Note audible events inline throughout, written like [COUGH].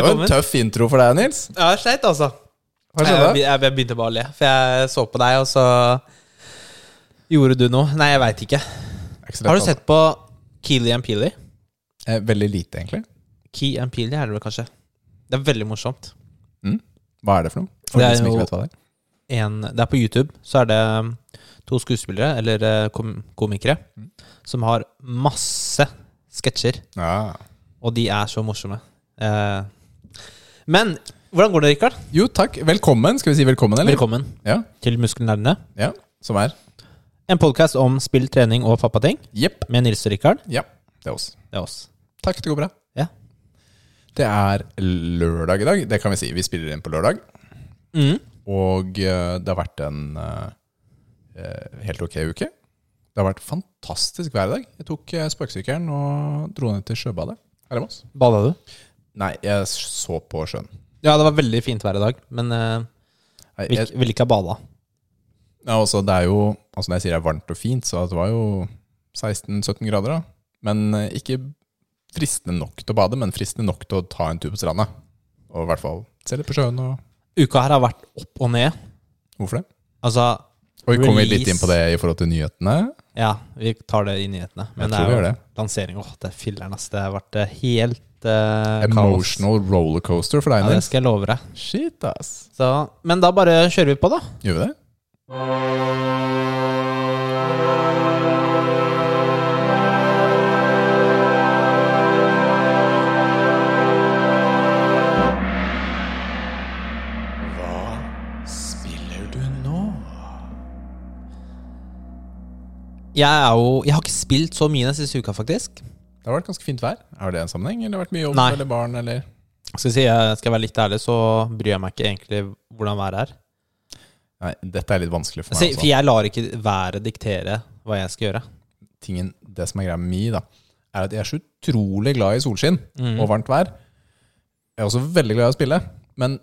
Det var en tøff intro for deg, Nils. Ja, jeg sleit, altså. Hva Jeg, skjedde? jeg, jeg begynte bare å le, for jeg så på deg, og så gjorde du noe. Nei, jeg veit ikke. Har du sett på Keely and Peely? Eh, Veldig lite, egentlig. Key and Peely er det vel kanskje. Det er veldig morsomt. Hva er det for noe? For Det er de som ikke vet hva det er. En, det er på YouTube. Så er det um, to skuespillere, eller eh, kom, komikere, Mm. som har masse sketsjer. Ja. Og de er så morsomme. Eh, men hvordan går det, Rikard? Jo, takk. Velkommen. Skal vi si velkommen, eller? Velkommen Ja. til Muskelnerdene. ja. Som er En podkast om spill, trening og pappating Jepp. med Nils og Rikard. Ja. Det er oss. Det er oss. Takk, det går bra. Ja. Det er lørdag i dag. Det kan vi si. Vi spiller inn på lørdag. Mm. Og eh, det har vært en eh, eh, helt ok uke. Det har vært fantastisk vær i dag. Jeg tok uh, sparkesykkelen og dro ned til sjøbadet her i Moss. Bada du? Nei, jeg så på sjøen. Ja, det var veldig fint vær i dag, men uh, Nei, vil, jeg, vil ikke ha bada. ja, også, det er jo Altså Når jeg sier det er varmt og fint, så det var jo 16-17 grader. da Men eh, ikke fristende nok til å bade, men fristende nok til å ta en tur på stranda. Og i hvert fall se litt på sjøen. og Uka her har vært opp og ned. Hvorfor det? Altså, Og vi kommer Release. litt inn på det i forhold til nyhetene. Ja, vi tar det i nyhetene. Men det er jo lansering. Åh, det er filler'n, ass. Det har vært eh, helt uh, Emotional rollercoaster for deg, deg, Ja, det skal jeg love deg. Shit, ass. Så, men da bare kjører vi på, da. Gjør vi det? Jeg, er jo, jeg har ikke spilt så mye den siste uka, faktisk. Det har vært ganske fint vær. Har det en sammenheng? Eller har det vært mye jobb Nei. eller barn? Eller? Skal jeg, si, jeg skal være litt ærlig, så bryr jeg meg ikke egentlig hvordan været er. Nei, dette er litt vanskelig for Altså, meg. for jeg lar ikke været diktere hva jeg skal gjøre. Tingen, det som er greia mi, da, er at jeg er så utrolig glad i solskinn Mm. og varmt vær. Jeg er også veldig glad i å spille, men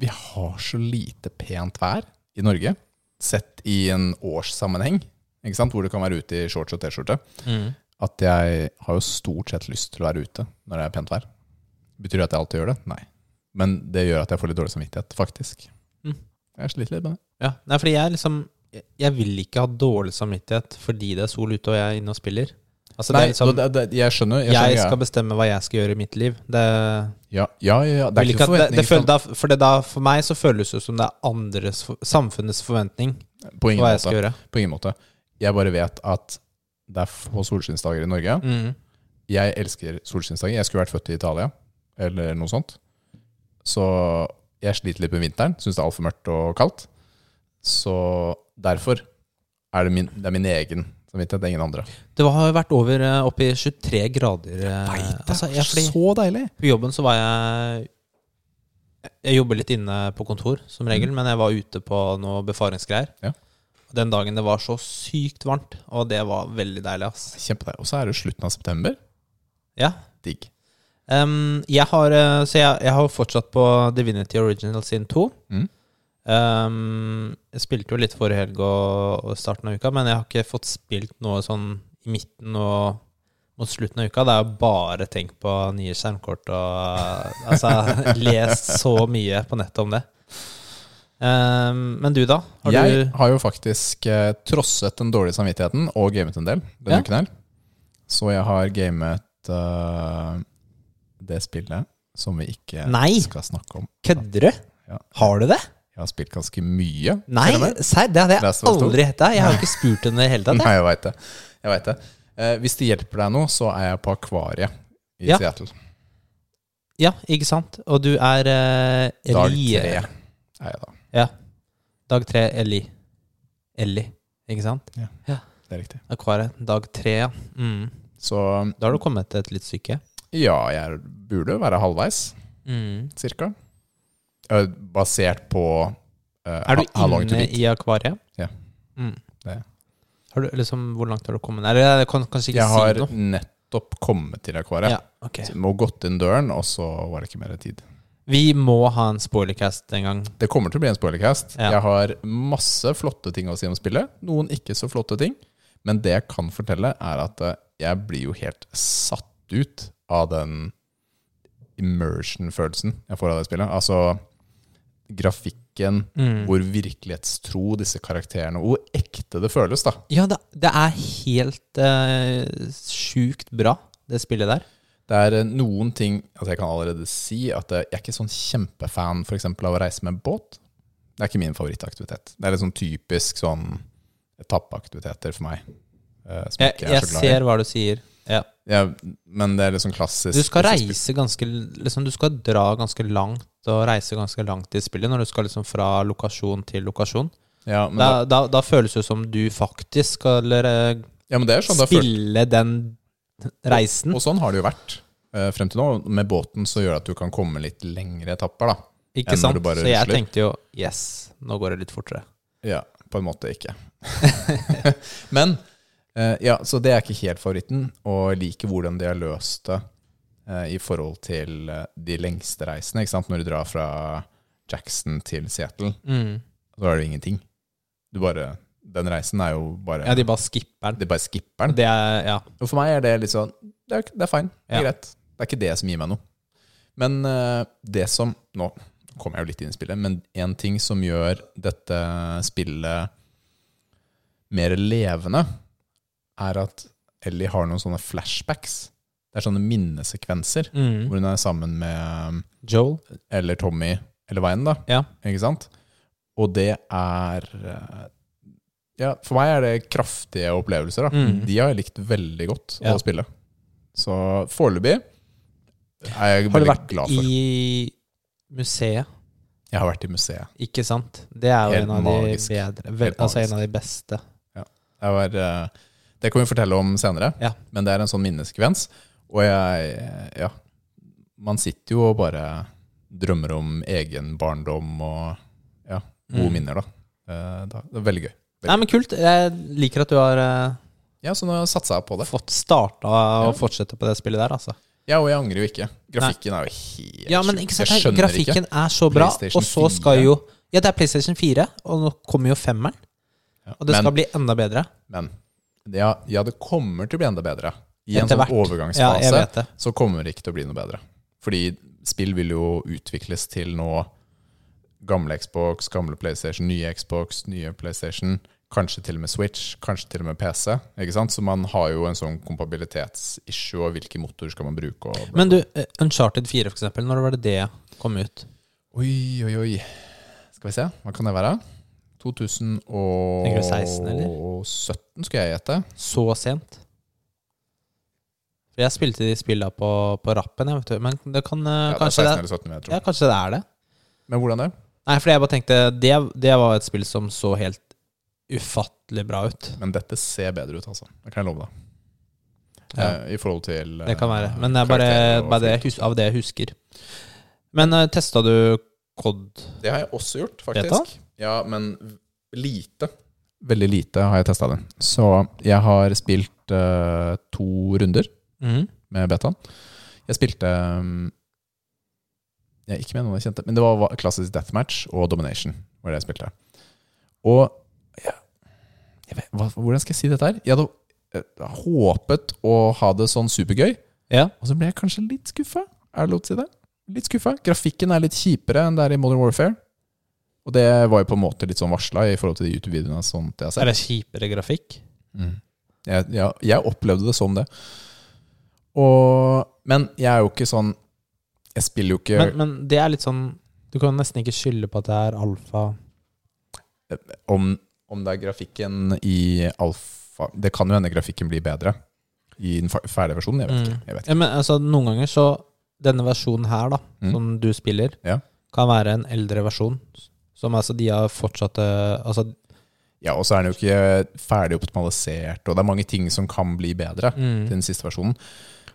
vi har så lite pent vær i Norge, sett i en årssammenheng, ikke sant? hvor du kan være ute i shorts og T-skjorte, Mm. at jeg har jo stort sett lyst til å være ute når det er pent vær. Betyr det at jeg alltid gjør det? Nei. Men det gjør at jeg får litt dårlig samvittighet, faktisk. Mm. Jeg sliter litt med det. Ja, Nei, fordi jeg liksom jeg- vil ikke ha dårlig samvittighet fordi det er sol ute og jeg er inne og spiller. Altså, Nei, det liksom, det, det, jeg skjønner. Jeg, jeg skjønner skal greia. bestemme hva jeg skal gjøre i mitt liv. Det, ja, ja, ja, ja. Det er ikke det føler, da, for, da, for meg så føles det som det er andres, samfunnets forventning på ingen måte. På ingen måte. Jeg bare vet at det er få solskinnsdager i Norge. Mm. Jeg elsker solskinnsdager. Jeg skulle vært født i Italia, eller noe sånt. Så jeg sliter litt med vinteren. Syns det er altfor mørkt og kaldt. Så derfor er det min, det er min egen samvittighet, det ingen andre. Det har jo vært over eh, opp i 23 grader. eh, altså, jeg, så deilig! På jobben så var jeg Jeg jobber litt inne på kontor, som regel, men jeg var ute på noe befaringsgreier. Mm. Ja. Den dagen det var så sykt varmt, og det var veldig deilig, ass. Kjempedeilig. Og så er det slutten av september. Ja. Digg. Um, jeg har eh, Så jeg, jeg har fortsatt på Divinity Original sin 2. Mm. Um, jeg spilte jo litt forrige helg og, og starten av uka, men jeg har ikke fått spilt noe sånn i midten og mot slutten av uka. Det er jo bare tenkt på nye skjermkort og altså, [LAUGHS] lest så mye på nettet om det. Em, men du, da? Har jeg du har jo faktisk eh, trosset den dårlige samvittigheten og gamet en del denne Ja. uken her. Så jeg har gamet uh, det spillet som vi ikke Nei. skal snakke om. Kødder du? Ja. Har du det? Jeg har spilt ganske mye. Nei, serr? Det hadde jeg aldri hetta. Jeg har jo ikke [LAUGHS] spurt henne i det hele tatt. Nei, jeg vet det. Jeg vet det. Eh, hvis det hjelper deg nå, så er jeg på Akvariet i Ja. Seattle. Ja, ikke sant? Og du er uh, Dag tre er jeg da. Ja. Dag tre, Eli Eli, ikke sant? Ja, Det er riktig. Akvariet. Dag tre, ja. Mm. Så Da har du kommet til et litt syke? ja, jeg burde være halvveis, Mm. cirka. Basert på uh, Er du inne i akvariet? Ja. Mm. Det. Har du, liksom, hvor langt har du kommet? Eller jeg kan kanskje ikke Jeg har si noe. nettopp kommet til Akvariet. Ja, ok. Må gått inn døren, og så var det ikke mer tid. Vi må ha en spoilercast en gang. Det kommer til å bli en spoilercast. Ja. Jeg har masse flotte ting å si om spillet. Noen ikke så flotte ting. Men det jeg kan fortelle, er at eh, jeg blir jo helt satt ut av den immersion-følelsen jeg får av det spillet. Altså grafikken, Mm. hvor virkelighetstro disse karakterene Og hvor ekte det føles, da. Ja, det, det er helt uh, sjukt bra, det spillet der. Det er eh, noen ting altså Jeg kan allerede si at eh, jeg er ikke sånn kjempefan for eksempel, av å reise med båt. Det er ikke min favorittaktivitet. Det er litt sånn typisk sånn etappeaktiviteter for meg. eh, Jeg, jeg ser hva du sier. Ja. Ja, men det er sånn klassisk Du skal reise ganske liksom, Du skal dra ganske langt og reise ganske langt i spillet når du skal liksom fra lokasjon til lokasjon. Ja, men, da, Da, da, da føles det som du faktisk skal ja, men det sånn spille den reisen. Og sånn har det jo vært eh, frem til nå. Med båten så gjør det at du kan komme litt lengre etapper, da. Ikke sant? Så jeg rusler. tenkte jo yes, nå går det litt fortere. Ja, på en måte ikke. [LAUGHS] Men eh, ja, så det er ikke helt favoritten, og jeg liker hvordan de har løst det eh, i forhold til de lengste reisene. Ikke sant? Når du drar fra Jackson til Seattle, Mm. så er det ingenting. Du bare, den reisen er jo bare Ja, de bare skipper den. De bare skipper den. Det er, ja. Og for meg er det litt sånn Det er, det er fine. Det er Ja. greit. Det er ikke det som gir meg noe. Men uh, det som Nå kommer jeg jo litt inn i spillet, men en ting som gjør dette spillet mer levende, er at Ellie har noen sånne flashbacks. Det er sånne minnesekvenser Mm. hvor hun er sammen med Joel. eller Tommy eller hva enn, da. Ja. Ikke sant? Og det er eh, Ja, for meg er det kraftige opplevelser. da Mm. De har jeg likt veldig godt Ja. å spille. Så foreløpig er jeg Har du vært i museet? Jeg har vært i museet. Ikke sant? Det er jo Helt en av magisk. de bedre. Vel, altså en av de beste. Jeg var, eh, det kan vi fortelle om senere, Ja. men det er en sånn minneskvens. Og jeg Ja. Man sitter jo og bare drømmer om egen barndom og ja, gode Mm. minner. Eh, da. Det er veldig gøy. Nei, men kult. Jeg liker at du har eh, Ja, så nå satsa jeg på det. fått starta og fortsette på det spillet der, altså. Ja, og jeg angrer jo ikke. Grafikken er jo helt Ja, men sjuk. ikke sant, Jeg skjønner grafikken er så bra, PlayStation og så 4. skal jo Ja, det er PlayStation 4, og nå kommer jo femmeren. Ja. Og det men, skal bli enda bedre. men ja, ja, det kommer til å bli enda bedre. I en Etter sånn hvert. Ja, overgangsfase vet det. så kommer det ikke til å bli noe bedre. Fordi spill vil jo utvikles til nå gamle Xbox, gamle PlayStation, nye Xbox, nye PlayStation. Kanskje til og med Switch, kanskje til og med PC. Ikke sant? Så man har jo en sånn kompabilitetsissue, og hvilke motorer skal man bruke. Men du, eh, Uncharted 4 for eksempel, når var det det kom ut? Oi, oi, oi. Skal vi se, hva kan det være? 2017 Tenker du 16, eller? skulle jeg gjette. Så sent? Jeg spilte de spilla på, på rappen. Men det kan eh, Ja, det er 16 eller 17, jeg tror. ja, kanskje det er det? Men hvordan det? Nei, fordi jeg bare tenkte det, det var et spill som så helt ufattelig bra ut. Men dette ser bedre ut, altså. Det kan jeg love deg. Ja, Eh, I forhold til det kan være. eh, Men det er bare, bare det, hus- av det jeg husker. Men uh, testa du COD? Det har jeg også gjort, Beta? faktisk. Ja, men lite. Veldig lite har jeg testa det. Så jeg har spilt uh, to runder mm. med betaen. Jeg spilte um, er Ikke med noen jeg kjente, men det var klassisk deathmatch og domination. var det jeg spilte. Og ja, jeg vet, hva, Hvordan skal jeg si dette her? Jeg hadde eh, håpet å ha det sånn supergøy, Ja. og så ble jeg kanskje litt skuffa. Er det lov til å si det? Litt skuffa. Grafikken er litt kjipere enn det er i Modern Warfare. Og det var jo på en måte litt sånn varsla i forhold til de YouTube-videoene og sånt jeg har sett. Er det kjipere grafikk? Mm. Jeg, ja, jeg opplevde det som det. Og, men jeg er jo ikke sånn Jeg spiller jo ikke Men, men det er litt sånn Du kan nesten ikke skylde på at det er alfa. om, om det er grafikken i alfa Det kan jo hende grafikken blir bedre i den fer- ferdige versjonen. Jeg vet Mm. ikke. Jeg vet ikke. Ja, men altså, noen ganger så Denne versjonen her, da, Mm. som du spiller, Ja. kan være en eldre versjon. Som altså de har fortsatt eh, Altså Ja, Og så er den jo ikke ferdig optimalisert, og det er mange ting som kan bli bedre mm. den siste versjonen.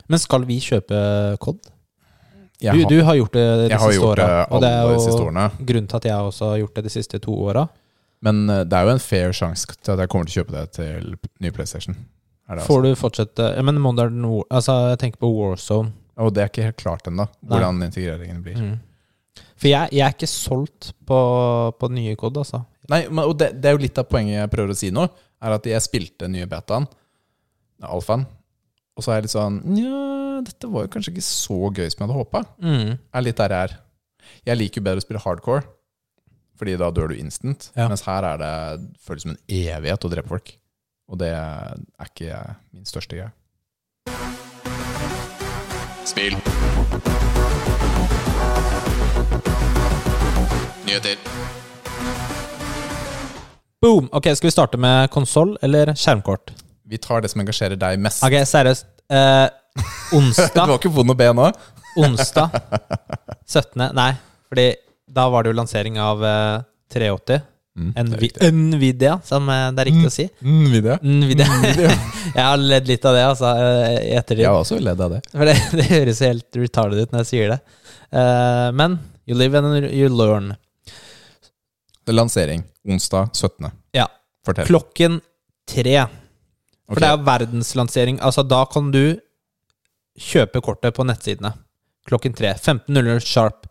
Men skal vi kjøpe COD? Du, har, du har gjort det de siste åra. Og det er jo grunnen til at jeg også har gjort det de siste to åra. Men eh, det er jo en fair sjanse til at jeg kommer til å kjøpe det til ny PlayStation. Det altså. Får du fortsette Men Modern War Altså, jeg tenker på Warzone. Og det er ikke helt klart ennå, hvordan integreringen blir. Mm. For jeg, jeg er ikke solgt på, på nye kod, altså. Nei, men, og det, det er jo litt av poenget jeg prøver å si nå, er at jeg spilte nye betaen, alfaen, og så er jeg litt sånn Nja dette var jo kanskje ikke så gøy som jeg hadde håpa. Mm. Er litt der jeg er. Jeg liker jo bedre å spille hardcore, fordi da dør du instant. Ja. Mens her er det føles som en evighet å drepe folk. Og det er ikke min største greie. Spill. Nyheter. Boom! Ok, Skal vi starte med konsoll eller skjermkort? Vi tar det som engasjerer deg mest. Ok, seriøst. Eh, [LAUGHS] Du onsdag var ikke vond å be nå? Onsdag [LAUGHS] 17. Nei, fordi da var det jo lansering av eh, 380. Mm, det er Nvi riktig. Nvidia, som eh, det er riktig å si. Nvidia. video. Nvidia. [LAUGHS] Jeg har ledd litt av det, altså, eh, i ettertid. Jeg har også ledd av det. For det, [LAUGHS] det høres helt retarded ut når jeg sier det. Uh, men you live and you learn. Det er lansering onsdag 17. Ja. Fortell. Klokken tre. For okay. det er verdenslansering. Altså, da kan du kjøpe kortet på nettsidene. Klokken tre. 15.00 sharp.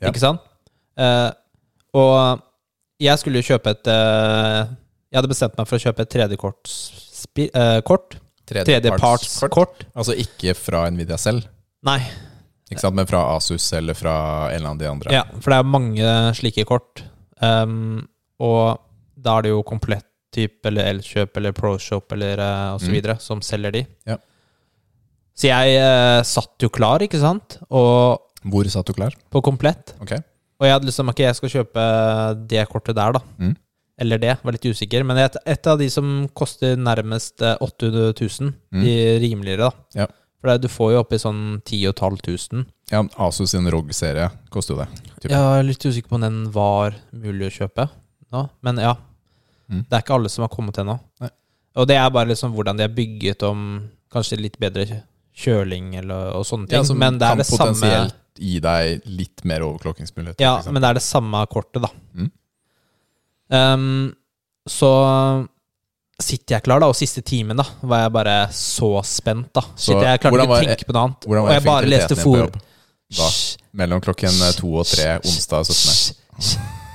Ja. Ikke sant? Eh, og jeg skulle jo kjøpe et uh, Jeg hadde bestemt meg for å kjøpe et tredjekortskort. Uh, kort. Tredjepartskort. Altså ikke fra Nvidia selv, Nei. ikke sant? men fra Asus eller fra en eller annen de andre. Ja, for det er mange slike kort. Um, og da er det jo komplett type eller Elkjøp eller ProShop eller uh, og så Mm. som selger de. Ja. Så jeg uh, satt jo klar, ikke sant, og Hvor satt du klar? på komplett. Ok. Og jeg hadde liksom Ok, jeg skal kjøpe det kortet der, da. Mm. Eller det. Var litt usikker. Men et, et av de som koster nærmest eh, 800 000, Mm. de rimeligere, da. Ja. For du får jo oppi sånn 10 500. Ja, Asus sin ROG-serie koster jo det. Typen. Jeg er litt usikker på om den var mulig å kjøpe nå, men ja. Mm. Det er ikke alle som har kommet ennå. Og det er bare liksom hvordan de er bygget om kanskje litt bedre kjøling eller, og sånne ting. Ja, men det er det samme gi deg litt mer overklokkingsmuligheter. Ja, men det er det samme kortet, da. Mm. Um, så sitter jeg klar, da, og siste timen da var jeg bare så spent. da Så Shit, Jeg klarte ikke å tenke på noe annet. Hvordan Og var jeg bare leste for? Da, mellom klokken eh, to og tre onsdag 17.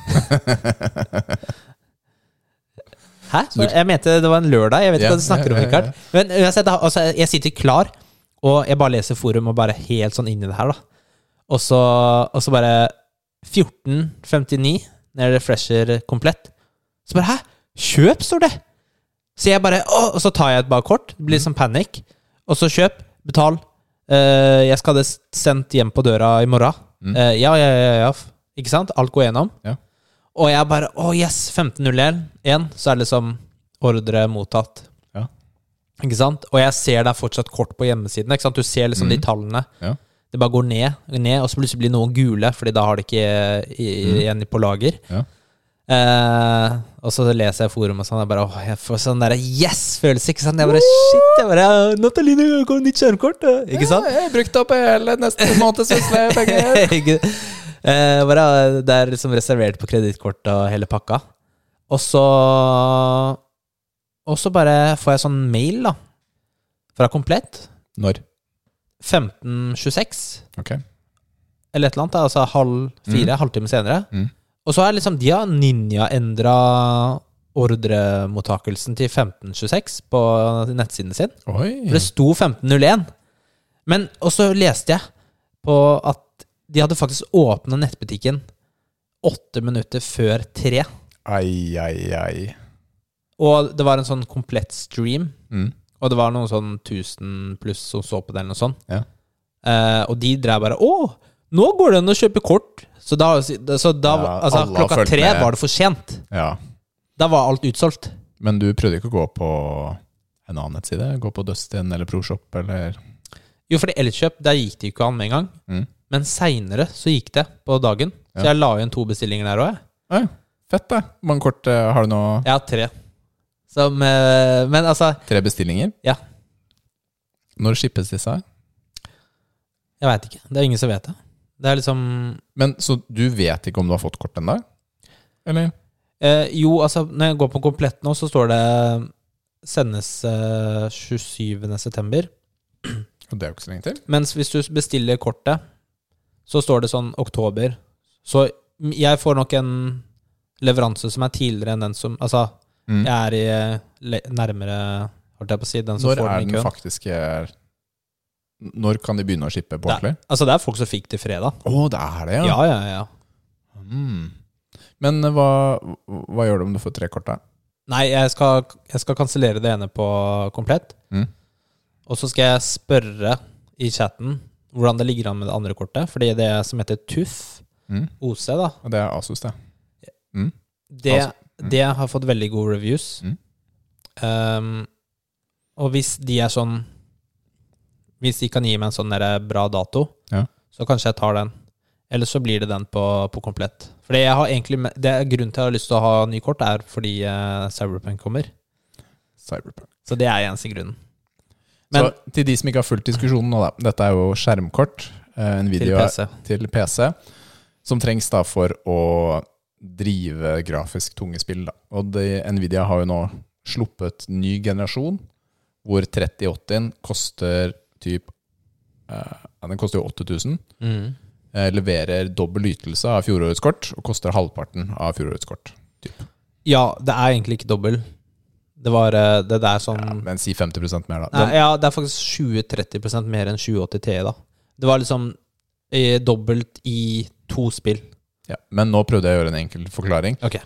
[LAUGHS] Hæ? Jeg mente det var en lørdag. Jeg vet ikke yeah, hva du snakker om. Rikard. Men altså, jeg sitter klar, og jeg bare leser forum og bare helt sånn inn i det her, da. Og så, og så bare 14.59, når jeg refresher komplett, så bare Hæ? Kjøp, står det! Så jeg bare å, Og så tar jeg et bare kort. Det blir sånn panikk. Og så kjøp. Betal. Uh, jeg skal ha det sendt hjem på døra i morgen. Mm. Uh, ja, ja, ja, ja. Ikke sant? Alt går gjennom. Ja. Og jeg bare Å, yes! 15.01. Så er det liksom ordre mottatt. Ja. Ikke sant? Og jeg ser det er fortsatt kort på hjemmesiden. Ikke sant? Du ser liksom de Mhm. tallene. Ja. Det bare går ned, ned, og så plutselig blir noen gule, Fordi da har de ikke i, Mhm. igjen på lager. Ja. Eh, og så leser jeg forum og sånn, jeg bare åh, jeg får sånn derre yes-følelse. Ikke sant? Jeg bare shit, jeg bare Nataline, kommer nytt skjermkort! Ikke sant? Ja, jeg brukte opp hele neste måneds. [LAUGHS] Ikke- Eh, det er liksom reservert på kredittkort og hele pakka. Og så Og så bare får jeg sånn mail, da. Fra Komplett. Når? 1526. Ok. Eller et eller annet. da, Altså halv fire, halvtime senere. Mm. Og så er liksom De har ninja-endra ordremottakelsen til 1526 på nettsiden sin. Oi. For det sto 1501. Men Og så leste jeg på at de hadde faktisk åpna nettbutikken åtte minutter før tre. Ai, ai, ai. Og det var en sånn komplett stream. Mm. Og det var noen sånn 1000 pluss som så på det, eller noe sånt. Ja. Eh, og de drev bare Å, nå går det an å kjøpe kort! Så da, så da Ja, altså, klokka tre med. var det for sent. Ja. Da var alt utsolgt. Men du prøvde ikke å gå på en annen nettside? Gå på Dustin eller ProShop eller Jo, for Elkjøp, der gikk det ikke an med en gang. mm. Men seinere så gikk det på dagen. Så jeg la igjen to bestillinger der òg, jeg. Fett, det. Hvor mange kort eh, har du nå? Jeg har tre. Som, eh, men altså, Tre bestillinger? Ja. Når shippes disse? her? jeg veit ikke. Det er ingen som vet det. Det er liksom Men Så du vet ikke om du har fått kort ennå? Eller? eh, Jo, altså, når jeg går på komplett nå, så står det sendes eh, 27. september. Og det er jo ikke så lenge til. Mens hvis du bestiller kortet, så står det sånn oktober. Så jeg får nok en leveranse som er tidligere enn den som Altså, Mm. jeg er i eh, nærmere, holdt jeg på å si, den som Når får er den i den køen. faktiske Når kan de begynne å shippe på ordentlig? er- altså, det er folk som fikk det fredag. Å, det er det, Ja, ja, ja. Mm. Men eh, hva, hva gjør du om du får tre kort, da? Nei, jeg skal, jeg skal kansellere det ene på komplett. Mm. Og så skal jeg spørre i chatten hvordan det ligger an med det andre kortet. Fordi det som heter TUF, Mm. OC, da, Og det er Asus, det. det, Altså, mm. det har fått veldig gode reviews. Mm. Um, og hvis de er sånn Hvis de kan gi meg en sånn bra dato, Ja. så kanskje jeg tar den. Eller så blir det den på, på komplett. Fordi jeg har egentlig det er Grunnen til at jeg har lyst til å ha ny kort, er fordi uh, Cyberpunk kommer. Cyberpunk. Så det er eneste grunnen. Men så til de som ikke har fulgt diskusjonen nå, da. Dette er jo skjermkort. En video til PC. til PC. Som trengs da for å drive grafisk tunge spill. Da. Og det, Nvidia har jo nå sluppet ny generasjon, hvor 3080-en koster typ eh, Den koster jo 8000. Mm. Eh, leverer dobbel ytelse av fjorårets kort, og koster halvparten av fjorårets kort. Ja, det er egentlig ikke dobbel. Det var eh, det der sånn Ja, men si 50% mer, da. Nei, ja, det er faktisk 20-30% mer enn 2080 TI, da. Det var liksom eh, dobbelt i to spill. Ja. Men nå prøvde jeg å gjøre en enkel forklaring. Ok.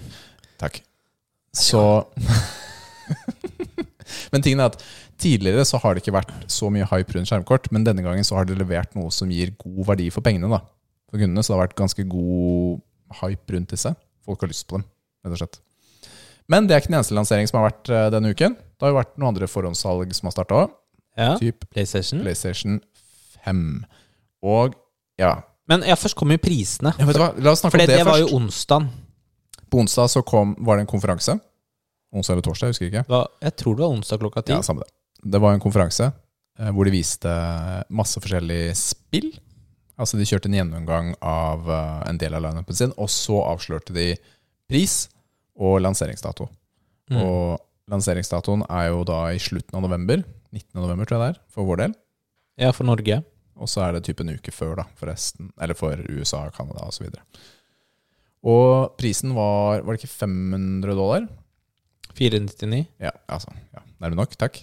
Takk. Så [LAUGHS] Men tingen er at tidligere så har det ikke vært så mye hype rundt skjermkort, men denne gangen så har det levert noe som gir god verdi for pengene da. for kundene. Så det har vært ganske god hype rundt disse. Folk har lyst på dem, rett og slett. Men det er ikke den eneste lansering som har vært eh, denne uken. Det har jo vært noen andre forhåndssalg som har starta òg. Ja. Typ PlayStation. PlayStation 5. Og ja. Men ja, først kom jo prisene. ja vet du hva? La oss snakke om det, det, det var jo onsdag. På onsdag så kom, var det en konferanse. Onsdag eller torsdag, jeg husker ikke. Jeg tror det var onsdag klokka ti. Ja, samme det. Det var en konferanse eh, hvor de viste masse forskjellige spill. Altså De kjørte en gjennomgang av eh, en del av lineupen sin, og så avslørte de pris og lanseringsdato. Mm. Og lanseringsdatoen er jo da i slutten av november. 19. november, tror jeg det er, for vår del. Ja, for Norge. Og så er det type en uke før, da, for resten. Eller for USA, Canada osv. Og, og prisen var Var det ikke 500 dollar? 499. Ja, altså, ja, nærme nok, takk.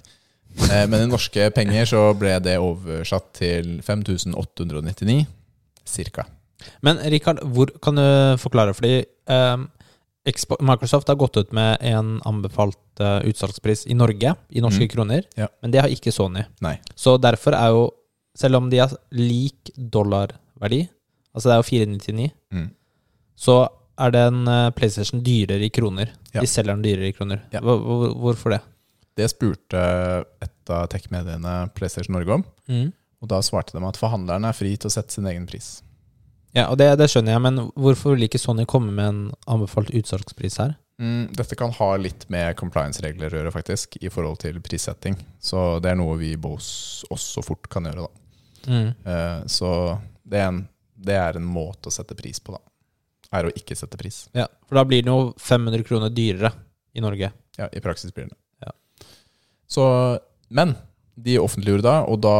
Eh, men i norske penger så ble det oversatt til 5899, cirka. Men Rikard, hvor kan du forklare? Fordi ehm, Microsoft har gått ut med en anbefalt eh, utsalgspris i Norge, i norske Mm. kroner, Ja. men det har ikke Sony. Nei. Så derfor er jo, selv om de har lik dollarverdi, altså det er jo 499, Mm. så er den eh, PlayStation dyrere i kroner. Ja. De selger den dyrere i kroner. Ja. Hvor, hvor, hvorfor det? Det spurte et av tech-mediene PlayStation Norge om, og da svarte de at forhandlerne er fri til å sette sin egen pris. Ja, og det, det skjønner jeg, men hvorfor vil ikke Sony komme med en anbefalt utsalgspris her? Mm, dette kan ha litt med compliance-regler å gjøre, faktisk, i forhold til prissetting. Så det er noe vi i Bose også fort kan gjøre, da. Mm. Eh, så det er, en, det er en måte å sette pris på, da. Er å ikke sette pris. Ja, for da blir den jo 500 kroner dyrere i Norge. Ja, i praksis blir det Ja. Så, men de offentliggjorde da, og da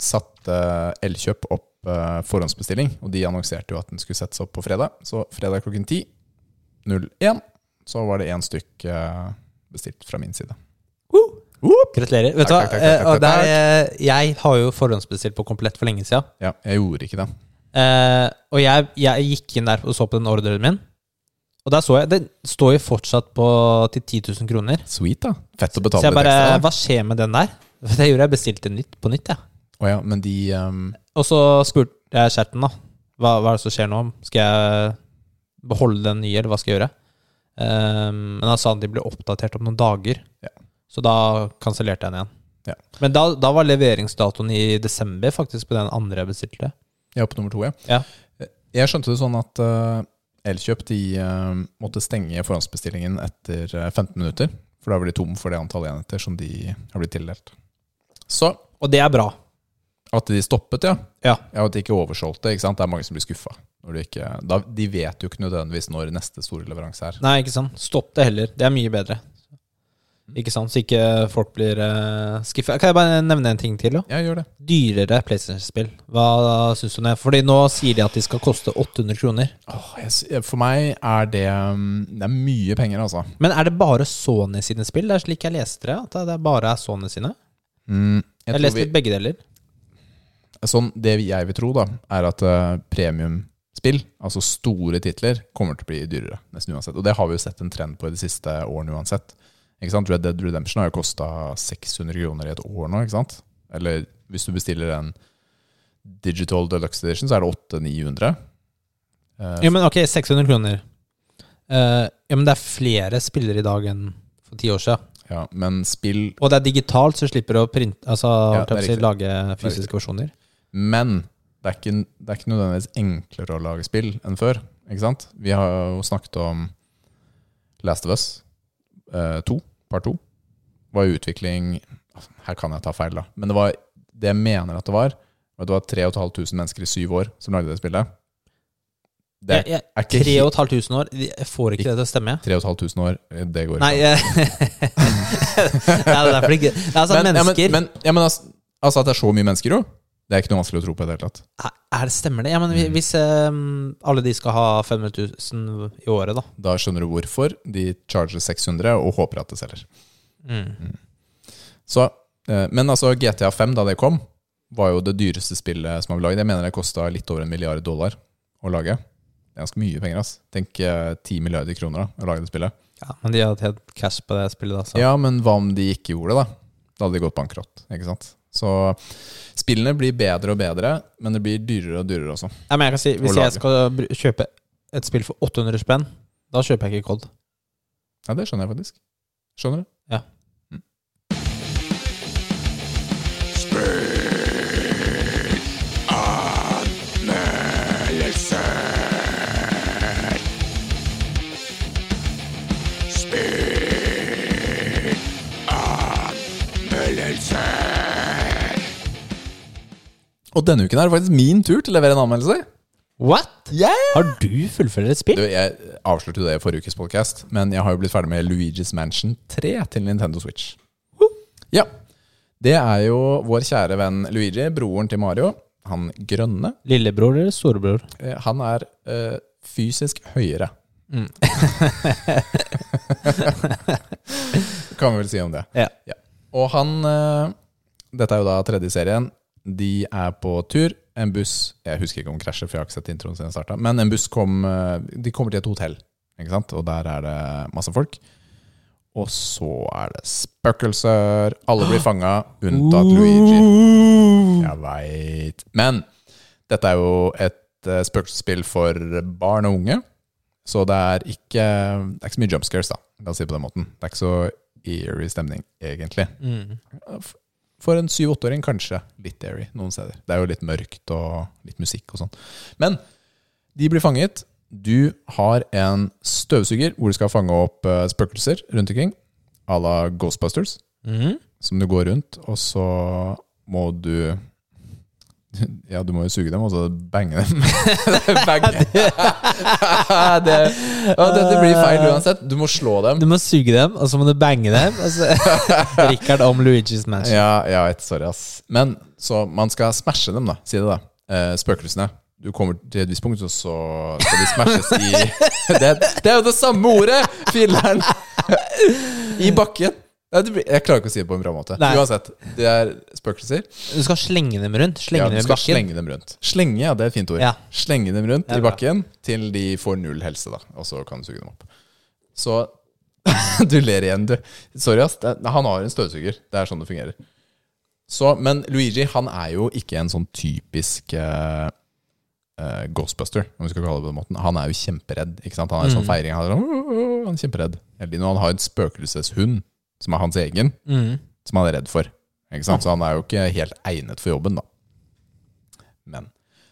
satte Elkjøp opp eh, forhåndsbestilling, og de annonserte jo at den skulle settes opp på fredag. Så fredag klokken 10.01 så var det én stykk eh, bestilt fra min side. Gratulerer. Vet du hva? Takk, takk, takk, Eh, og det er, jeg har jo forhåndsbestilt på komplett for lenge siden. Ja, jeg gjorde ikke det. Eh, og jeg, jeg gikk inn der og så på den ordren min. Og der så jeg Den står jo fortsatt på til 10 000 kroner. Sweet, da. Fett å Så betale jeg litt bare ekstra. Hva skjer med den der? [LAUGHS] Det gjorde jeg bestilte nytt på nytt, jeg. Å ja, men de ehm, Og så spurte jeg Kjerten, da. Hva, hva er det som skjer nå? Skal jeg beholde den nye, eller hva skal jeg gjøre? Ehm, men han sa at de ble oppdatert om noen dager. Ja. Så da kansellerte jeg den igjen. Ja. Men da, da var leveringsdatoen i desember, faktisk, på den andre jeg bestilte. Ja, på nummer to, ja. Ja. Jeg skjønte det sånn at uh, Elkjøp de uh, måtte stenge forhåndsbestillingen etter eh, 15 minutter. For da blir de tom for det antallet enheter som de har blitt tildelt. Så Og det er bra. at de stoppet, ja. Ja. Ja, At de ikke oversolgte. ikke sant? Det er mange som blir skuffa. De, ikke, da, de vet jo ikke nødvendigvis når neste store leveranse er. Nei, ikke sant. Stopp det heller. Det er mye bedre. Ikke sant? Så ikke folk blir uh, skuffa. Kan jeg bare nevne en ting til? da? Ja, gjør det. Dyrere PlayStation-spill. Hva syns du om det? Fordi nå sier de at de skal koste 800 kroner. Åh, jeg, for meg er det mm, Det er mye penger, altså. Men er det bare Sony sine spill? Det er slik jeg leste det. At det bare er Sony sine? Mm, Jeg jeg leste vi- begge deler. Sånn, det jeg vil tro, da, er at uh, premiumspill, altså store titler, kommer til å bli dyrere. Nesten uansett. Og det har vi jo sett en trend på i de siste årene uansett. Red Dead Redemption har jo kosta 600 kroner i et år nå? Eller hvis du bestiller en Digital Deluxe Edition, så er det 800-900. Uh, Ja, men ok, 600 kroner. Uh, ja, men det er flere spillere i dag enn for ti år siden. ja, men spill Og det er digitalt, så slipper du å printe, altså, Ja, si, lage fysiske versjoner. Men det er, ikke, det er ikke nødvendigvis enklere å lage spill enn før. Ikke sant? Vi har jo snakket om Last of Us eh, 2, part 2. Var utvikling Her kan jeg ta feil, da. Men det var det jeg mener at det var. at Det var 3500 mennesker i syv år som lagde det spillet. Det Jeg, jeg, er ikke 3500 år, jeg får ikke det til å stemme. 3500 år, det går Nei, ikke. jeg, [LAUGHS] Nei, det er derfor ikke Det er altså men, ja, men, mennesker men, ja, men altså, altså at det er så mye mennesker, jo. Det er ikke noe vanskelig å tro på i det hele tatt. Er- det Stemmer det? Ja, men vi- hvis um, alle de skal ha 500 000 i året, da. Da skjønner du hvorfor de charger 600 og håper at det selger. Mm. Så, eh, men altså GTA 5, da det kom, var jo det dyreste spillet som har blitt laget. Jeg mener det kosta litt over en milliard dollar å lage. Det er ganske mye penger. ass. Tenk ti 10 milliarder kroner da, å lage det spillet. Ja, men de hadde hatt cash på det spillet, da. Så. Ja, men hva om de ikke gjorde det, da? Da hadde de gått bankrott. ikke sant? Så spillene blir bedre og bedre, men det blir dyrere og dyrere også. Ja, men jeg kan si, Hvis jeg skal kjøpe et spill for 800 spenn, da kjøper jeg ikke COD. Ja, det skjønner jeg faktisk. Skjønner du? Ja. Og denne uken er det faktisk min tur til å levere en anmeldelse. What? Yeah! Har du fullført et spill? Du, jeg avslørte det i forrige ukes podcast, men jeg har jo blitt ferdig med Luigi's Mansion 3 til Nintendo Switch. Ja. Det er jo vår kjære venn Luigi, broren til Mario. Han grønne. Lillebror eller storebror? Eh, Han er eh, fysisk høyere. Mm. [LAUGHS] kan vi vel si om det. Ja. Og han eh, Dette er jo da tredje serien. De er på tur. En buss Jeg husker ikke om den krasjer, for jeg har ikke sett introen siden jeg starta. Men en buss kom eh, De kommer til et hotell, ikke sant? og der er det masse folk. Og så er det spøkelser. Alle blir fanga, unntatt [GASPS] Luigi. Jeg veit. Men dette er jo et uh, spøkelsesspill for barn og unge. Så det er ikke Det er ikke så mye jump scares, da. La oss si det på den måten. Det er ikke så eerie stemning, egentlig. Mm. For en syv-åtteåring kanskje litt airy noen steder. Det er jo litt mørkt og litt musikk og sånn. Men de blir fanget. Du har en støvsuger hvor du skal fange opp eh, spøkelser rundt omkring. À la Ghostbusters. Mm. Som du går rundt, og så må du Ja, du må jo suge dem, og så bange dem. [LAUGHS] bange. [LAUGHS] det, ja, dette blir feil uansett. Du må slå dem. Du må suge dem, og så må du bange dem. [LAUGHS] Richard om Luigi's Mansion. Ja, ja, et, sorry, ass. Men så man skal smashe dem, da. Si det, da. Eh, spøkelsene. Du kommer til et visst punkt, og så skal de smashes i det, det er jo det samme ordet! Filleren! I bakken. Jeg klarer ikke å si det på en bra måte. Nei. Uansett. Det er spøkelser. Du skal slenge dem rundt. Slenge Ja, dem i bakken. slenge dem rundt. Slenge, ja, det er et fint ord. Ja. Slenge dem rundt i bakken til de får null helse, da. Og så kan du suge dem opp. Så [LAUGHS] Du ler igjen, du. Sorry, ass. Han har en støvsuger. Det er sånn det fungerer. Så, men Luigi han er jo ikke en sånn typisk uh, uh, Ghostbuster, om vi skal kalle det på den måten. Han er jo kjemperedd. ikke sant? Han er sånn Mm. feiring. Han er, sånn, uh, [LAUGHS] åh», han er kjemperedd. Eller. Han har en spøkelseshund som er hans egen, Mm. som han er redd for. Ikke sant? Så han er jo ikke helt egnet for jobben, da. Men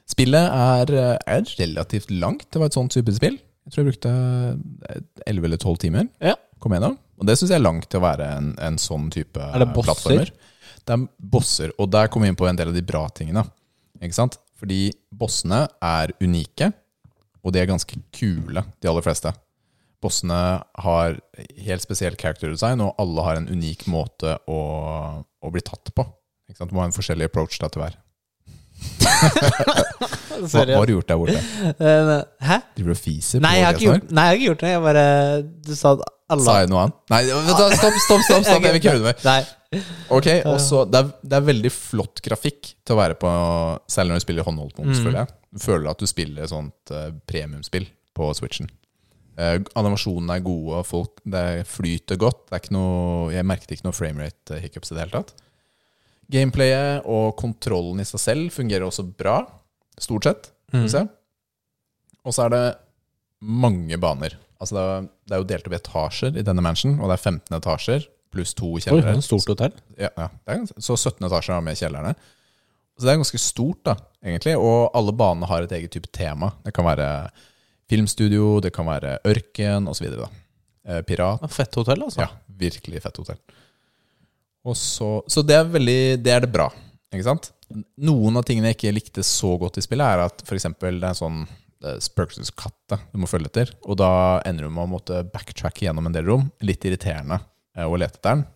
spillet er, eh, er relativt langt. Det var et sånt type spill. Jeg tror jeg brukte eh, 11 eller 12 timer. Ja. Kom gjennom. Og det syns jeg er langt til å være en, en sånn type Er det bosser? plattformer. Det er bosser, og der kommer vi inn på en del av de bra tingene. Ikke sant? Fordi bossene er unike, og de er ganske kule, de aller fleste. Bossene har helt spesiell character design, og alle har en unik måte å, å bli tatt på. Ikke sant? Du må ha en forskjellig approach da til hver. [LAUGHS] Hva, hva har du gjort der borte? Eh, Hæ? Driver du og fiser? Nei jeg, har ikke gjort, nei, jeg har ikke gjort det. Jeg bare Du sa at alle Sa jeg noe annet? Nei, stopp, stopp, stopp! stopp, Jeg vil ikke [LAUGHS] høre det mer. Nei. Ok, [LAUGHS] og så det, det er veldig flott grafikk til å være på, særlig når du spiller håndholdt moms, Mm. føler jeg. Du føler at du spiller et sånt uh, premiumspill på Switchen. Eh, animasjonene er gode, og folk, det flyter godt. Det er ikke noe, jeg merket ikke noe framerate hiccups i det hele tatt. Gameplayet og kontrollen i seg selv fungerer også bra, stort sett. Mm. Og så er det mange baner. Altså det, er, det er jo delt opp i etasjer i denne mansion, og det er 15 etasjer pluss to kjellere. Oi, stort hotell. Ja, ja. Det er, gans- så 17 etasjer har med kjellerne. Så det er ganske stort, da, egentlig. Og alle banene har et eget type tema. Det kan være filmstudio, det kan være ørken osv. Eh, pirat. Fett hotell, altså. Ja, virkelig fett hotell. Så, så det er veldig Det er det bra. Ikke sant? Noen av tingene jeg ikke likte så godt i spillet, er at f.eks. det er en sånn Spurksus-katte du må følge etter. Og da ender du med å måtte backtracke gjennom en del rom. Litt irriterende eh, å lete etter den,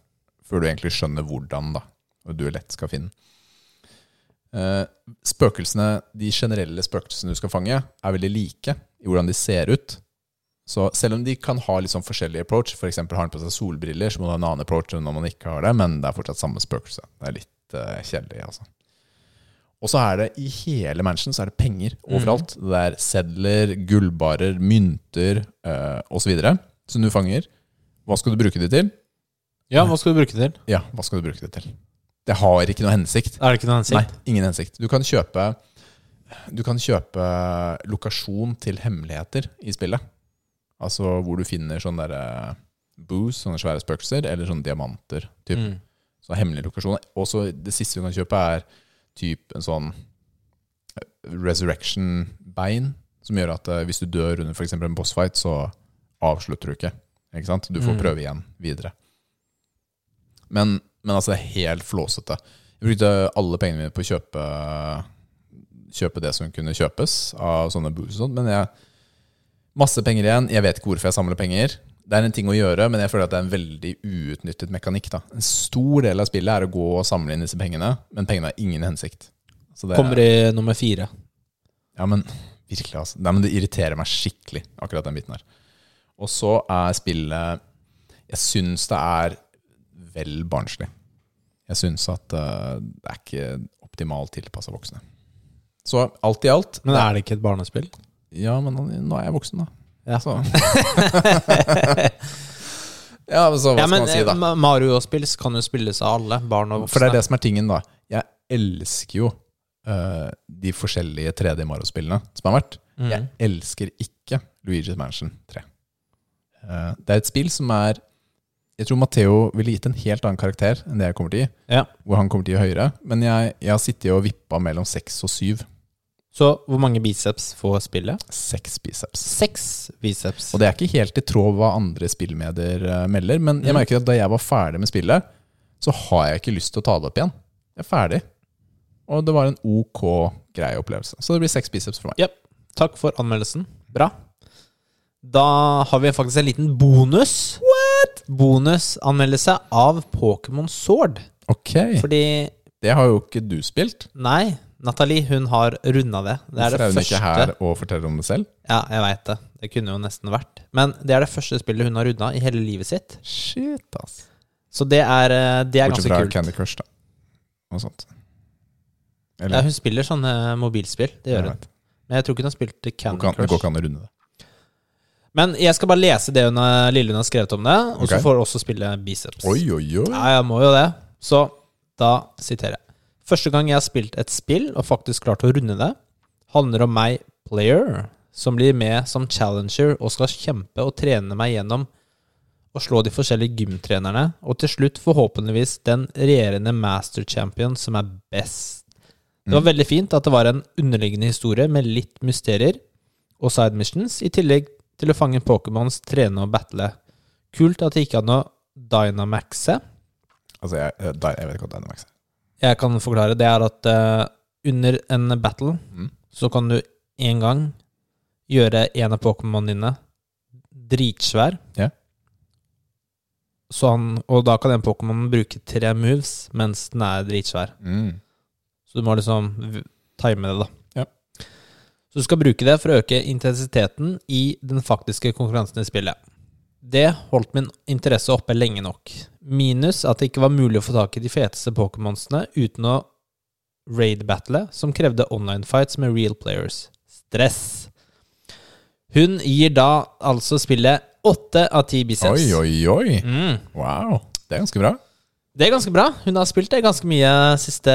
før du egentlig skjønner hvordan da, og du lett skal finne den. Eh, Spøkelsene, de generelle spøkelsene du skal fange, er veldig like i hvordan de ser ut. Så selv om de kan ha litt sånn forskjellig approach, f.eks. har han på seg solbriller, så må du ha en annen approach enn når man ikke har det, men det er fortsatt samme spøkelse. Det er litt uh, kjedelig, altså. Og så er det i hele mansion så er det penger overalt. Det er sedler, gullbarer, mynter uh, osv. som du fanger. Hva skal du bruke det til? Ja, hva skal du bruke det til? Ja, hva skal du bruke det til? Det har ikke noe hensikt. Er det ikke noe hensikt? Nei, ingen hensikt. Du kan kjøpe Du kan kjøpe lokasjon til hemmeligheter i spillet. Altså hvor du finner sånne der booze, sånne svære spøkelser, eller sånne diamanter. Typ. Mm. Så hemmelige lokasjoner. Og så det siste du kan kjøpe, er typ en sånn eh, resurrection-bein, som gjør at eh, hvis du dør under f.eks. en bossfight, så avslutter du ikke. Ikke sant? Du får Mm. prøve igjen videre. Men, men altså, helt flåsete. Jeg brukte alle pengene mine på å kjøpe, kjøpe det som kunne kjøpes av sånne boosts og sånt, men jeg Masse penger igjen. Jeg vet ikke hvorfor jeg samler penger. Det er en ting å gjøre, men jeg føler at det er en veldig uutnyttet mekanikk. da. En stor del av spillet er å gå og samle inn disse pengene, men pengene har ingen hensikt. Kommer i nummer fire. Ja, men virkelig, altså. Nei, men det irriterer meg skikkelig, akkurat den biten her. Og så er spillet Jeg syns det er vel barnslig. Jeg syns at uh, det er ikke optimalt tilpassa voksne. Så alt i alt Men er det ikke et barnespill? Ja, men nå er jeg voksen, da. Ja. Så. [LAUGHS] ja, men så hva ja, men skal man si, da? eh, Mario-spill kan jo spilles av alle, barn og voksne. For det er det som er tingen, da. Jeg elsker jo uh, de forskjellige 3D Mario-spillene som har vært. Mm. Jeg elsker ikke Luigi's Mansion 3. Uh, det er et spill som er Jeg tror Matheo ville gitt en helt annen karakter enn det jeg kommer til å gi. Ja. Hvor han kommer til å gi høyere. Men jeg, jeg har sittet og vippa mellom seks og syv. Så hvor mange biceps får spillet? Seks biceps. Seks biceps. Og det er ikke helt i tråd hva andre spillmedier eh, melder, men jeg Mm. merker at da jeg var ferdig med spillet, så har jeg ikke lyst til å ta det opp igjen. Jeg er ferdig. Og det var en ok, grei opplevelse. Så det blir seks biceps for meg. Takk for anmeldelsen. Bra. Da har vi faktisk en liten bonus. What? Bonusanmeldelse av Pokémon Sword. Ok, Fordi det har jo ikke du spilt. Nei, Nathalie, hun har runda det. Det er Hvorfor det er hun første ikke her og forteller om det selv? Ja, jeg veit det. Det kunne jo nesten vært. Men det er det første spillet hun har runda i hele livet sitt. Shit, ass. Så det er, eh, det er Bortsett fra. Candy Crush, da. Og sånt. Ja, hun spiller sånne mobilspill. Det gjør jeg hun. Men jeg tror ikke hun har spilt Candy Crush. det går ikke an å runde det. Men jeg skal bare lese det hun har, lille hun har skrevet om det, og så får hun også spille biceps. Oi, oi, oi. Ja, jeg må jo det. Så da siterer jeg. Første gang jeg har spilt et spill og faktisk klart å runde det, handler om meg, player, som blir med som challenger og skal kjempe og trene meg gjennom å slå de forskjellige gymtrenerne, og til slutt forhåpentligvis den regjerende master champion som er best. Det var veldig fint at det var en underliggende historie med litt mysterier og side missions, i tillegg til å fange Pokémons, trene og battle. Kult at det ikke hadde noe Dynamaxe. Altså, jeg, jeg, jeg vet ikke hva Dynamax er. Jeg kan forklare. Det er at eh, under en battle Mm. så kan du en gang gjøre en av Pokémonene dine dritsvær. Ja. Så han, og da kan den Pokémonen bruke tre moves mens den er dritsvær. Mm. Så du må liksom v- time det, da. Så du skal bruke det for å øke intensiteten i den faktiske konkurransen i spillet. Det holdt min interesse oppe lenge nok. Minus at det ikke var mulig å få tak i de feteste Pokémonsene uten å raid-battle, som krevde online fights med real players. Stress. Hun gir da altså spillet åtte av ti biceps. Oi, oi, oi. Mm. Wow. Det er ganske bra. Det er ganske bra. Hun har spilt det ganske mye de siste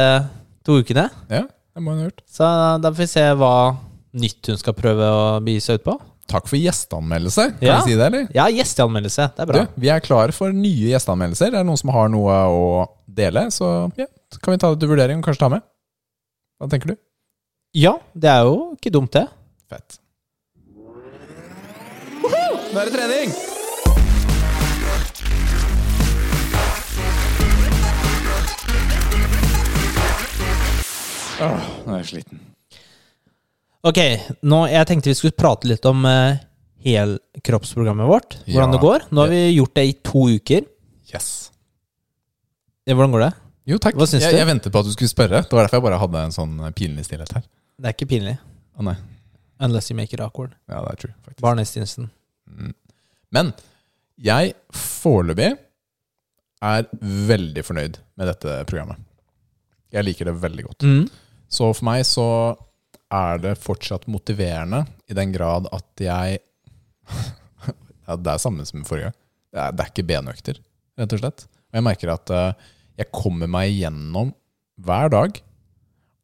to ukene. Ja, det må hun ha gjort. Så da får vi se hva nytt hun skal prøve å begi seg ut på. Takk for gjesteanmeldelse. Kan Ja. vi si det, eller? Ja, gjesteanmeldelse. Det er bra. Du, vi er klare for nye gjesteanmeldelser. Er det noen som har noe å dele, så ja, kan vi ta det til vurdering og kanskje ta med. Hva tenker du? Ja, det er jo ikke dumt, det. Fett. Nå er det trening! Åh, nå er jeg sliten. Ok, nå, jeg tenkte vi skulle prate litt om uh, helkroppsprogrammet vårt. Hvordan Ja. det går. Nå har vi gjort det i to uker. Yes. Ja, Hvordan går det? Jo, takk. Hva syns jeg, du? jeg ventet på at du skulle spørre. Det var derfor jeg bare hadde en sånn pinlig stillhet her. Det er ikke pinlig. Å nei. Unless you make it awkward. Ja, det er true, faktisk. Barney Stinson. Mm. Men jeg foreløpig er veldig fornøyd med dette programmet. Jeg liker det veldig godt. Mm. Så for meg så er det fortsatt motiverende i den grad at jeg [LAUGHS] ja, Det er samme som forrige gang. Det er, det er ikke benøkter, rett og slett. Og jeg merker at uh, jeg kommer meg igjennom hver dag.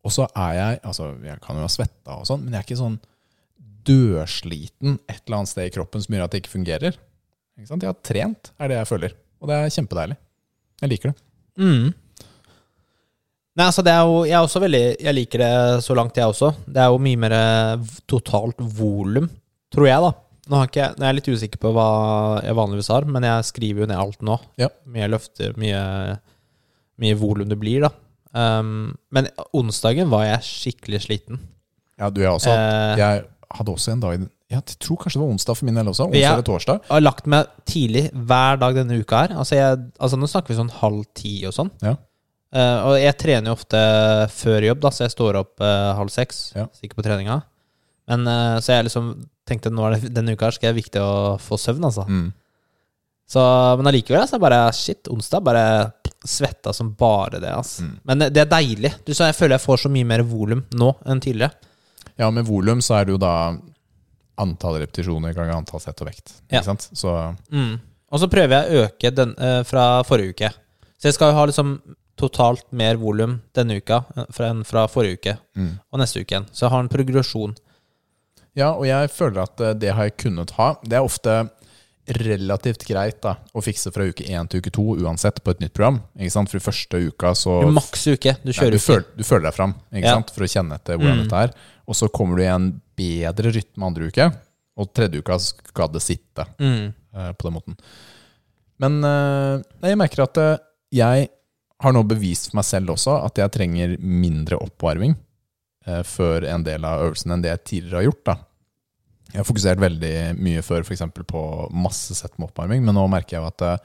Og så er jeg Altså, jeg kan jo ha svetta og sånn, men jeg er ikke sånn dødsliten et eller annet sted i kroppen som gjør at det ikke fungerer. Ikke sant? Jeg har trent, er det jeg føler. Og det er kjempedeilig. Jeg liker det. Mm. Nei, altså det er jo Jeg er også veldig Jeg liker det så langt, jeg også. Det er jo mye mer eh, totalt volum, tror jeg, da. Nå har ikke nå er jeg litt usikker på hva jeg vanligvis har, men jeg skriver jo ned alt nå. Ja. Mye løfter, mye, mye volum det blir, da. Um, men onsdagen var jeg skikkelig sliten. Ja, du, jeg også. Eh, Jeg hadde også en dag Jeg tror kanskje det var onsdag for min del også. Onsdag eller torsdag. Jeg har lagt meg tidlig hver dag denne uka her. Altså, jeg, altså Nå snakker vi sånn halv ti og sånn. Ja. Eh, og jeg trener jo ofte før jobb, da, så jeg står opp uh, halv seks. Ja. Stikker på treninga. Men uh, Så jeg liksom tenkte nå er det, denne uka skal det viktig å få søvn, altså. Mm. Så, men allikevel så er bare shit, onsdag bare svetta som bare det. Altså. Mm. Men det, er deilig. Du, jeg føler jeg får så mye mer volum nå enn tidligere. Ja, med volum så er det jo da antall repetisjoner ganger antall sett og vekt. Ja. Ikke sant? Så Mm. Og så prøver jeg å øke den fra forrige uke. Så jeg skal jo ha liksom totalt mer volum denne uka eh, enn fra forrige uke mm. og neste uke igjen. Så jeg har en progresjon. Ja, og jeg føler at eh, det har jeg kunnet ha. Det er ofte relativt greit da å fikse fra uke én til uke to uansett på et nytt program. Ikke sant? For i første uka så Du maks uke. Du Nei, kjører du, uke. føler, du føler deg fram ikke Ja. sant? for å kjenne etter hvordan Mm. dette er. Og så kommer du i en bedre rytme andre uke, og tredje uka skal det sitte. Mm. Uh, på den måten. Men uh, jeg merker at jeg har nå bevist for meg selv også at jeg trenger mindre oppvarming eh, før en del av øvelsen enn det jeg tidligere har gjort. da. Jeg har fokusert veldig mye før eksempel på masse sett med oppvarming, men nå merker jeg jo at eh,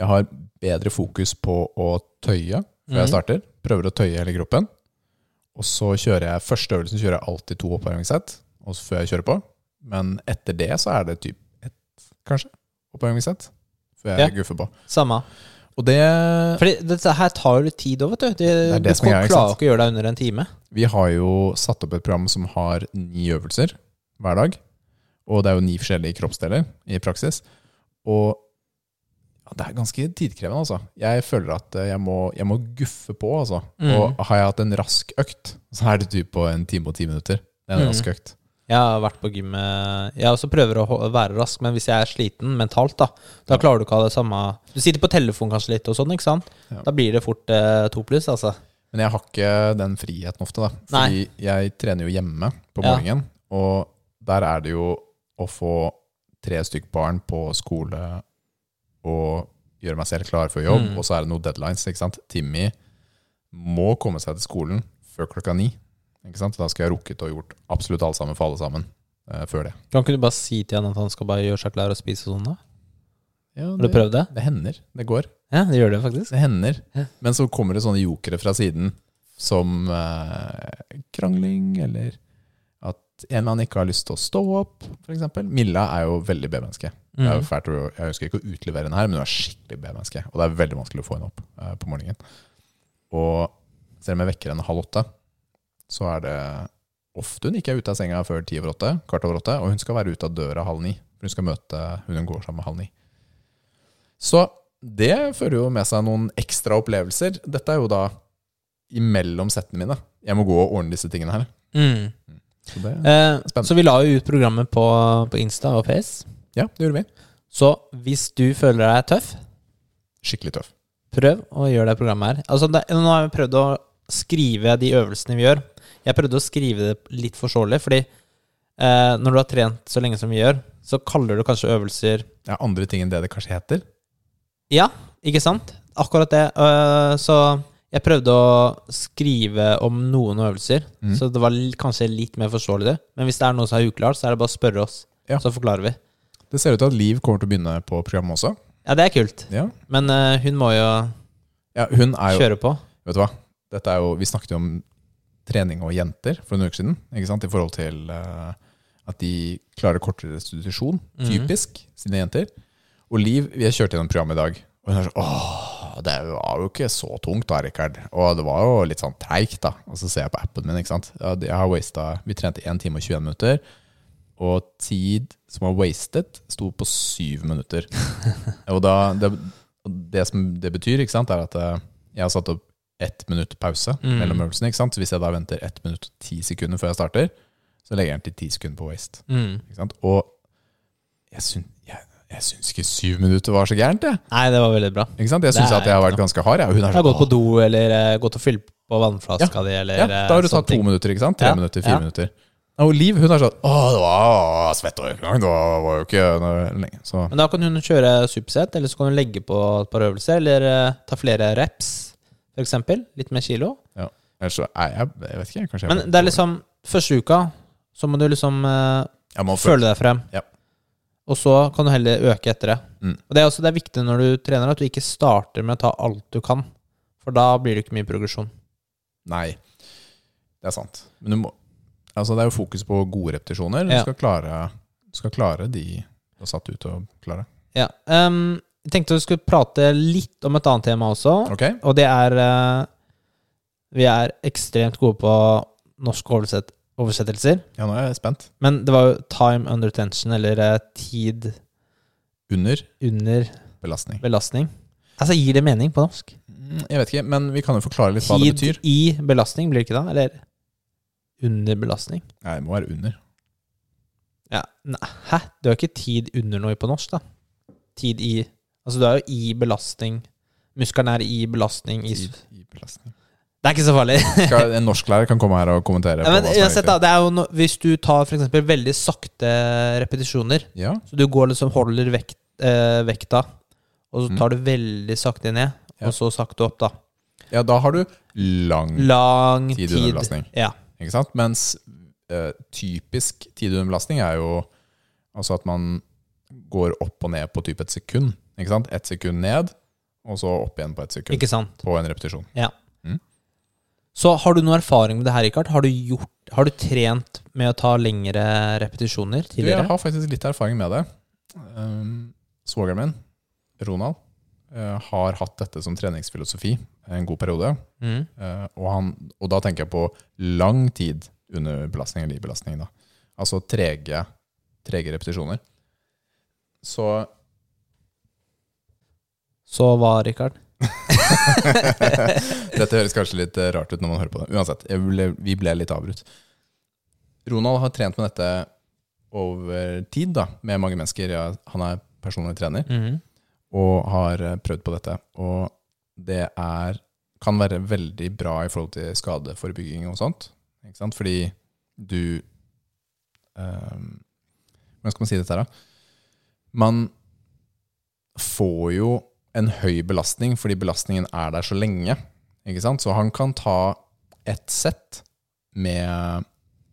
jeg har bedre fokus på å tøye før jeg Mhm. starter. Prøver å tøye hele kroppen. Og så kjører jeg første øvelsen kjører jeg alltid to oppvarmingssett før jeg kjører på. Men etter det så er det typ ett, kanskje, oppvarmingssett. Før jeg Ja. guffer på. Samme. Og det Fordi dette her tar jo litt tid òg, vet du. Det, er det du som er klarer ikke å gjøre det under en time. Vi har jo satt opp et program som har ni øvelser hver dag. Og det er jo ni forskjellige kroppsdeler i praksis. Og ja, det er ganske tidkrevende, altså. Jeg føler at eh, jeg må, jeg må guffe på, altså. Mm. Og har jeg hatt en rask økt, så er det typ på en time og ti minutter. Det er en Mm. rask økt. Jeg har vært på gym eh, Jeg også prøver å være rask, men hvis jeg er sliten mentalt, da Da Ja. klarer du ikke å ha det samme Du sitter på telefon kanskje litt og sånn, ikke sant? Ja. Da blir det fort eh, to pluss, altså. Men jeg har ikke den friheten ofte, da. Fordi jeg trener jo hjemme på Ja. morgenen. Og der er det jo å få tre stykk barn på skole og gjøre meg selv klar for jobb. Mm. Og så er det noen deadlines. ikke sant? Timmy må komme seg til skolen før klokka ni. Ikke sant? Da skal jeg ha rukket og gjort absolutt alt sammen for alle sammen uh, før det. Kan ikke du bare si til han at han skal bare gjøre seg klar og spise og sånn, da? Ja, Har du prøvd det? Det hender. Det går. Ja, det gjør det faktisk. Det hender. Ja. Men så kommer det sånne jokere fra siden som uh, krangling, eller at en man ikke har lyst til å stå opp, f.eks. Milla er jo veldig B-menneske. Det Mm. Jeg ønsker ikke å utlevere henne her, men hun er skikkelig B-menneske. Og det er veldig vanskelig å få henne opp uh, på morgenen. Og selv om jeg vekker henne halv åtte, så er det ofte hun ikke er ute av senga før ti over åtte, kvart over åtte, og hun skal være ute av døra halv ni. For hun skal møte hun hun går sammen med halv ni. Så det fører jo med seg noen ekstra opplevelser. Dette er jo da imellom settene mine. Jeg må gå og ordne disse tingene her. Mm. Så det, Eh, Spennende. så vi la jo ut programmet på, på Insta og Face. ja, det gjorde vi. Så hvis du føler deg tøff, Skikkelig tøff. prøv å gjøre det programmet her. Altså, det, nå har vi prøvd å skrive de øvelsene vi gjør. Jeg prøvde å skrive det litt forståelig, fordi eh, når du har trent så lenge som vi gjør, så kaller du kanskje øvelser Ja, andre ting enn det det kanskje heter. Ja, ikke sant? Akkurat det. Uh, så jeg prøvde å skrive om noen øvelser, Mm. så det var kanskje litt mer forståelig. det. Men hvis det er noe som er uklart, så er det bare å spørre oss, Ja. så forklarer vi. Det ser ut til at Liv kommer til å begynne på programmet også. Ja, det er kult. Ja, Men uh, hun må jo ja hun jo kjøre på. Vet du hva? Jo, vi snakket jo om trening og jenter for noen uker siden. Ikke sant? I forhold til eh, at de klarer kortere restitusjon, Mhm. typisk, sine jenter. Og Liv, vi har kjørt gjennom programmet i dag, og hun er sånn Åh, det var jo ikke så tungt da, Rikard. Og det var jo litt sånn treigt, da. Og så ser jeg på appen min, ikke sant. Ja, Jeg har wastet, Vi trente 1 time og 21 minutter. Og tid som var wasted, sto på 7 minutter. [LAUGHS] og da, det, og det som det betyr, ikke sant, er at eh, jeg har satt opp ett minutt pause Mm. mellom øvelsene. ikke sant? Så hvis jeg da venter ett minutt og ti sekunder før jeg starter, så legger jeg den til ti sekunder på waste. Mm. Ikke sant? Og jeg, syn, jeg, jeg syns ikke syv minutter var så gærent, jeg. Nei, det var veldig bra. Ikke sant? Jeg syns at jeg har vært ganske hard. Jeg. Hun har gått på do, eller uh, gått og fylt på vannflaska di, eller ja, Da har du eh, tatt to minutter, ikke sant? Tre Ja, minutter, fire ja. minutter. Og Liv hun er sånn Å, det var svett overgang. Det var, jo ikke lenge. Så Men da kan hun kjøre superset, eller så kan hun legge på et par øvelser, eller uh, ta flere reps, eksempel. Litt mer kilo. ellers så er jeg Jeg vet ikke. Kanskje jeg Men det er liksom Første uka så må du liksom eh, må føle deg frem. Ja. Og så kan du heller øke etter det. Mm. Og det er også det er viktig når du trener, at du ikke starter med å ta alt du kan. For da blir det ikke mye progresjon. Nei, det er sant. Men du må Altså, det er jo fokus på gode repetisjoner. Du Ja. skal klare, skal klare de du har satt ut å klare. Ja. ehm, jeg tenkte vi skulle prate litt om et annet tema også. Ok? Og det er eh, Vi er ekstremt gode på norske oversett oversettelser. Ja, nå er jeg spent. Men det var jo time under tension, eller eh, tid Under under belastning. belastning. Altså, gir det mening på norsk? Mm, Jeg vet ikke, men vi kan jo forklare litt hva det betyr. Tid i belastning, blir det ikke da? Eller under belastning? Nei, det må være under. Ja. Nei, hæ? Du har ikke tid under noe på norsk, da? Tid i Altså, du er jo i belastning. Muskelen er i belastning i i belastning. Det er ikke så farlig. Skal, [LAUGHS] en norsklærer kan komme her og kommentere. Ja, men uansett, da, no, Hvis du tar for eksempel veldig sakte repetisjoner, Ja, så du går liksom holder vekt, eh, vekta, og så Mm. tar du veldig sakte ned, Ja. og så sakte opp, da. ja, da har du lang Lang tid under belastning. Ja. Ikke sant? Mens eh, typisk tid under belastning er jo altså at man går opp og ned på typ et sekund. Ikke sant? Ett sekund ned, og så opp igjen på ett sekund. Ikke sant? På en repetisjon. Ja. Så har du noe erfaring med det her, Rikard? Har du, gjort, har du trent med å ta lengre repetisjoner Du, jeg har faktisk litt erfaring med det. Um, Svogeren min, Ronald, uh, har hatt dette som treningsfilosofi en god periode. Mm. Uh, og, han, og da tenker jeg på lang tid under belastning eller i belastning. Da. Altså trege, trege repetisjoner. Så Så hva, Rikard? [LAUGHS] Dette høres kanskje litt eh, rart ut når man hører på det. Uansett, ble, vi ble litt avbrutt. Ronald har trent med dette over tid da, med mange mennesker. Ja, han er personlig trener Mhm. og har eh, prøvd på dette. Og det er, kan være veldig bra i forhold til skadeforebygging og sånt. Ikke sant? Fordi du um, Hvordan skal man si dette her, da? Man får jo en høy belastning fordi belastningen er der så lenge. Ikke sant? Så han kan ta ett sett med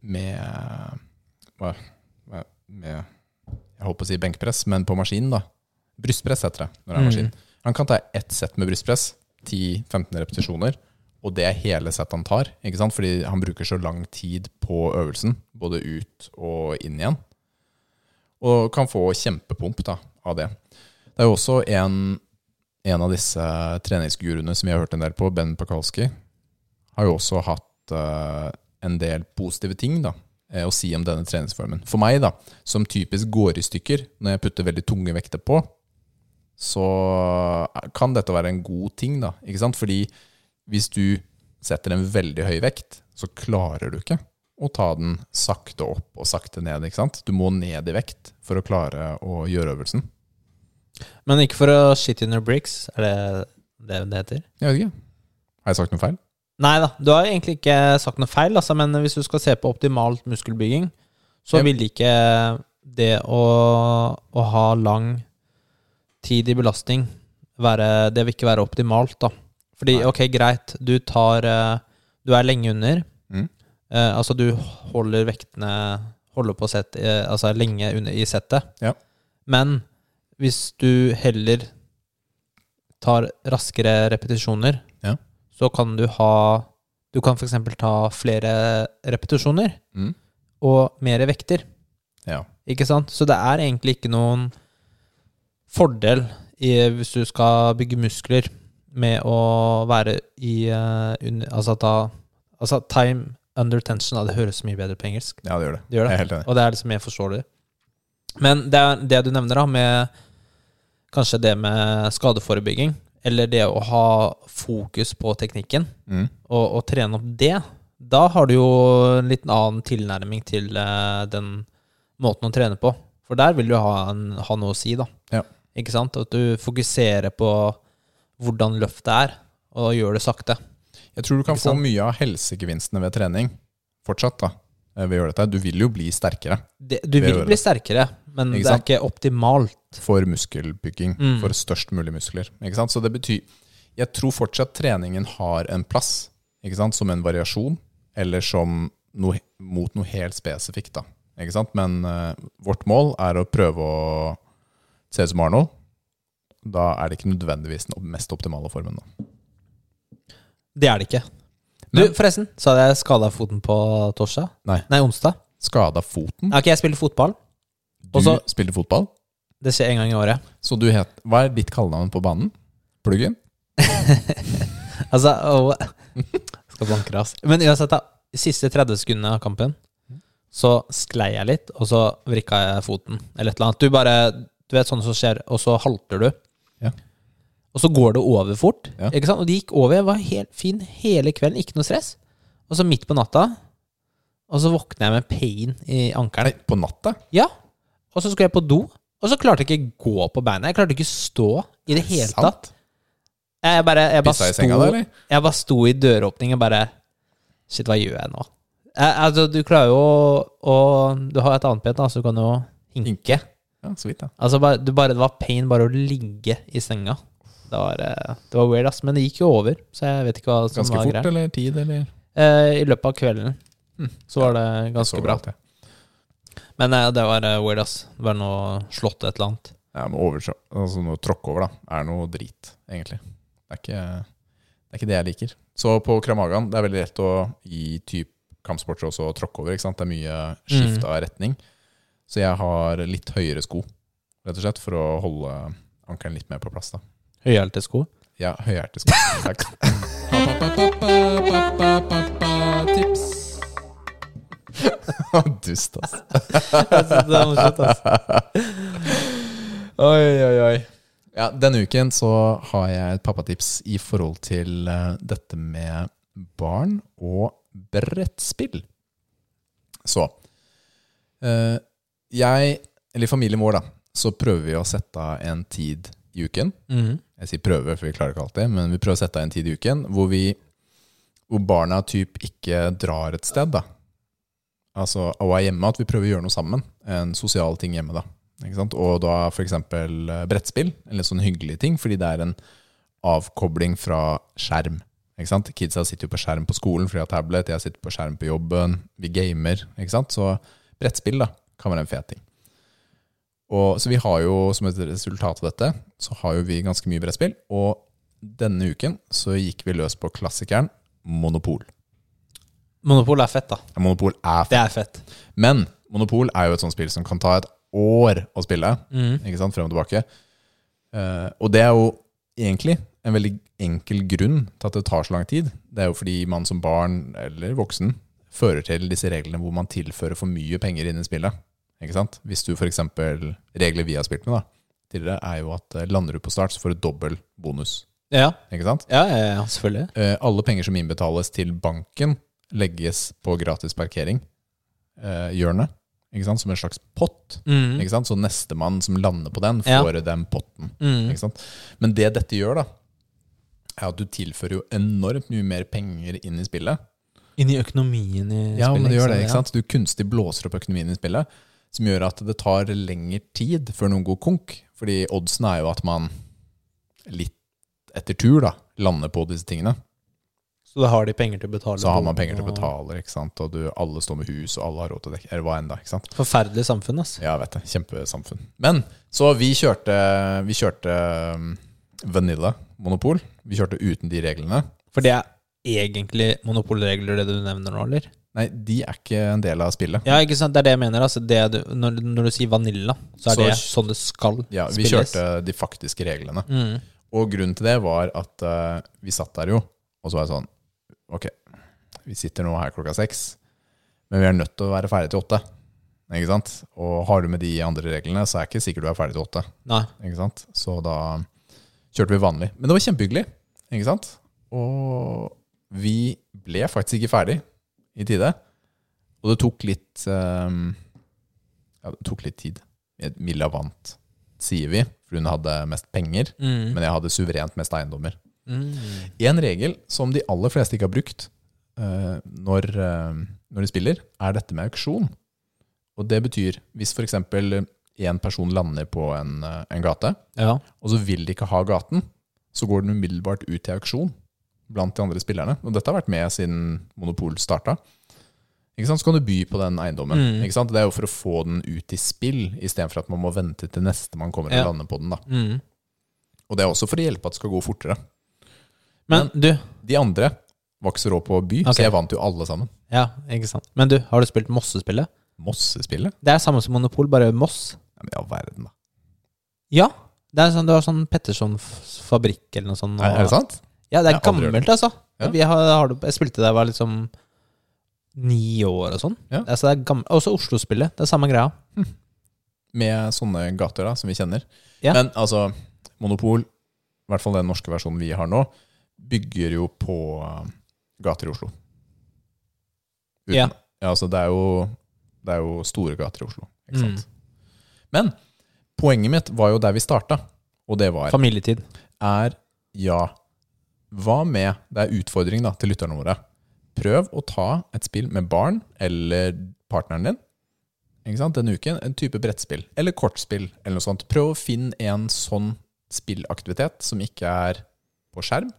med, hva, med Jeg holdt på å si benkpress, men på maskinen, da. Brystpress heter det når det er Mm. maskin. Han kan ta ett sett med brystpress, 10-15 repetisjoner, og det er hele settet han tar. Ikke sant? Fordi han bruker så lang tid på øvelsen, både ut og inn igjen. Og kan få kjempepump da, av det. Det er jo også en, en av disse treningsguruene som vi har hørt en del på, Ben Pakalski, har jo også hatt uh, en del positive ting da, eh, å si om denne treningsformen. For meg, da, som typisk går i stykker når jeg putter veldig tunge vekter på, så kan dette være en god ting, da. Ikke sant? Fordi hvis du setter en veldig høy vekt, så klarer du ikke å ta den sakte opp og sakte ned. ikke sant? Du må ned i vekt for å klare å gjøre øvelsen. Men ikke for å shit in your bricks, er det det det heter? Jeg vet ikke. Har jeg sagt noe feil? Nei da, du har egentlig ikke sagt noe feil, altså, men hvis du skal se på optimalt muskelbygging, så Ja. vil ikke det å, å ha lang tid i belastning være Det vil ikke være optimalt, da. Fordi, Nei. ok, greit, du tar eh, Du er lenge under. Mm. Eh, altså, du holder vektene Holder på å eh, altså lenge under i settet. Ja. Men hvis du heller tar raskere repetisjoner, Ja. så kan du ha Du kan f.eks. ta flere repetisjoner Mm. og mer vekter. Ja. Ikke sant? Så det er egentlig ikke noen fordel i, hvis du skal bygge muskler med å være i uh, under, Altså ta Altså time under tension. Da. Det høres mye bedre på engelsk. ja, det gjør det. Det gjør det. Og det er liksom mer forståelig. Men det, det du nevner, da, med kanskje det med skadeforebygging, eller det å ha fokus på teknikken, Mm. og, og trene opp det, da har du jo en liten annen tilnærming til eh, den måten å trene på. For der vil du ha, en, ha noe å si, da. Ja. Ikke sant? At du fokuserer på hvordan løftet er, og gjør det sakte. Jeg tror du kan få mye av helsegevinstene ved trening fortsatt da, ved å gjøre dette. Du vil jo bli sterkere Det, du vil bli sterkere, men det er ikke optimalt. for muskelbygging, Mm. for størst mulig muskler. Ikke sant? Så det betyr Jeg tror fortsatt treningen har en plass, ikke sant? som en variasjon, eller som noe, mot noe helt spesifikt. Da. Ikke sant? Men uh, vårt mål er å prøve å se ut som Arnold. Da er det ikke nødvendigvis den mest optimale formen. Da. Det er det ikke. Du, forresten, så hadde jeg skada foten på torsdag. Nei. Nei, onsdag. Skada foten. Ok, jeg spilte fotball. Du Også, spilte fotball, Det skjer en gang i året. så du het Hva er ditt kallenavn på banen? Pluggen? [LAUGHS] Altså, oh, [LAUGHS] Skal banke deg, ass. Men uansett, da. Siste 30 sekundene av kampen, så sklei jeg litt, og så vrikka jeg foten, eller et eller annet. Du bare Du vet sånn som skjer, og så halter du. Og så går det over fort. Ja. Ikke sant? Og det gikk over. Jeg var helt fin hele kvelden, ikke noe stress. Og så midt på natta, og så våkner jeg med pain i ankelen. På natta? Ja. Og så skulle jeg på do, og så klarte jeg ikke gå på beina. Jeg klarte ikke stå i det hele tatt. Sant? Jeg bare, jeg bare sto, eller? jeg bare sto i døråpningen og bare Shit, hva gjør jeg nå? Jeg, altså, du klarer jo å, Du har et annet ben, så du kan jo hinke. Ja, så vidt, ja. Altså, bare, du bare, det var pain bare å ligge i senga. Det var, eh, det var weird, ass. Men det gikk jo over, så jeg vet ikke hva som Ganske var fort, eller tid, eller? Eh, I løpet av kvelden Mm. så var det ganske bra. alt, ja. Men eh, det var eh, weird, ass. Det var noe slått et eller annet. Ja, men over, altså noe tråkk over, da, er noe drit, egentlig. Det er ikke det, er ikke det jeg liker. Så på Kramagan, det er veldig lett å i typ kampsporter også tråkke over. ikke sant? Det er mye skift Mm. av retning. Så jeg har litt høyere sko, rett og slett, for å holde ankelen litt mer på plass. da. Høyhælte sko. Ja, høyhælte sko. Takk. [LAUGHS] Tips. Dust, ass. [LAUGHS] det er morsomt, ass. Oi, oi, oi. Ja, Denne uken så har jeg et pappatips i forhold til eh, dette med barn og brettspill. Så eh, Jeg, eller familien vår, da, så prøver vi å sette av en tid i uken. Mhm. Jeg sier prøve, for vi klarer ikke alltid, men vi prøver å sette av en tid i uken hvor, vi, hvor barna typ ikke drar et sted. da. Altså og er hjemme, at vi prøver å gjøre noe sammen. En sosial ting hjemme, da. Og da f.eks. brettspill, en litt sånn hyggelig ting, fordi det er en avkobling fra skjerm. Kidsa sitter jo på skjerm på skolen fordi de har tablet, jeg sitter på skjerm på jobben, vi gamer. Så brettspill da, kan være en fet ting. Og, så vi har jo, som et resultat av dette, så har jo vi ganske mye brettspill. Og denne uken så gikk vi løs på klassikeren Monopol. Monopol er fett, da. Ja, Monopol er fett. Det er fett. Men Monopol er jo et sånt spill som kan ta et år å spille. Mm. Ikke sant, frem og tilbake. Uh, og det er jo egentlig en veldig enkel grunn til at det tar så lang tid. Det er jo fordi man som barn eller voksen fører til disse reglene hvor man tilfører for mye penger inn i spillet. Ikke sant? Hvis du f.eks. regler vi har spilt med da, tidligere, er jo at eh, lander du på start, så får du dobbel bonus. Ja. Ikke sant? Ja, ja, ja, selvfølgelig. Eh, alle penger som innbetales til banken, legges på gratis parkering-hjørnet. ikke sant? Som en slags pott. Mm. Ikke sant? Så nestemann som lander på den, Ja. får den potten. Mm. Ikke sant? Men det dette gjør, da, er at du tilfører jo enormt mye mer penger inn i spillet. Inn i økonomien i Ja, men det gjør det, ikke sant? Du kunstig blåser opp økonomien i spillet, som gjør at det tar lengre tid før noen går konk. Fordi oddsen er jo at man litt etter tur da, lander på disse tingene. Så da har de penger til å betale. Så har man penger til å betale, ikke sant? og du, alle står med hus, og alle har råd til å dekke, eller hva enn ikke sant? Forferdelig samfunn, ass. Ja, jeg vet det. Kjempesamfunn. Men så vi kjørte, vi kjørte um, Vanilla Monopol. Vi kjørte uten de reglene. For det er egentlig monopolregler, det du nevner nå, eller? Nei, de er ikke en del av spillet. Ja, ikke sant. Det er det jeg mener. Altså, det du, når, når du sier vanilla, så er Så- det sånn det skal Ja, Vi spilles. kjørte de faktiske reglene. Mm. Og grunnen til det var at uh, vi satt der jo, og så var jeg sånn Ok, vi sitter nå her klokka seks, men vi er nødt til å være ferdig til åtte. Ikke sant? Og har du med de andre reglene, så er det ikke sikkert du er ferdig til åtte. Nei. Ikke sant? Så da kjørte vi vanlig. Men det var kjempehyggelig. Ikke sant? Og vi ble faktisk ikke ferdig i tide. Og det tok litt um, Ja, det tok litt tid. Milla vant, sier vi, for hun hadde mest penger. Mm. Men jeg hadde suverent mest eiendommer. Mm. En regel som de aller fleste ikke har brukt uh, når, uh, når de spiller, er dette med auksjon. Og det betyr hvis f.eks. en person lander på en, eh, en gate, Ja. og så vil de ikke ha gaten, så går den umiddelbart ut til auksjon blant de andre spillerne. Og dette har vært med siden Monopol starta. Så kan du by på den eiendommen. Mm. Det er jo for å få den ut i spill, istedenfor at man må vente til neste man kommer Ja. og lander på den. da. Mm. Og det er også for å hjelpe at det skal gå fortere. Men du De andre var ikke så rå på å by, okay. så jeg vant jo alle sammen. Ja, ikke sant. Men du, har du spilt Mosse-spillet? Mossespillet? Det er samme som Monopol, bare Moss. Ja, men i all verden, da. Ja. Det er, sånn, det var sånn Petterson fabrikk eller noe sånt. Nei, er det sant? Ja, det er Jeg har aldri gammelt, altså. Ja. Vi har, har, det- jeg spilte da jeg var liksom ni år og sånn. Ja. Altså, det er gammelt. Også Oslo-spillet. Det er samme greia. Med sånne gater da, som vi kjenner. Ja. Men altså, Monopol, i hvert fall den norske versjonen vi har nå, bygger jo på uh, gater i Oslo. Ja. ja. altså det er, jo, det er jo store gater i Oslo, ikke Mm. sant? Men poenget mitt var jo der vi starta, og det var Familietid. er ja, hva med Det er utfordring da til lytterne våre. Prøv å ta et spill med barn eller partneren din ikke sant, denne uken. En type brettspill eller kortspill eller noe sånt. Prøv å finne en sånn spillaktivitet som ikke er på skjerm.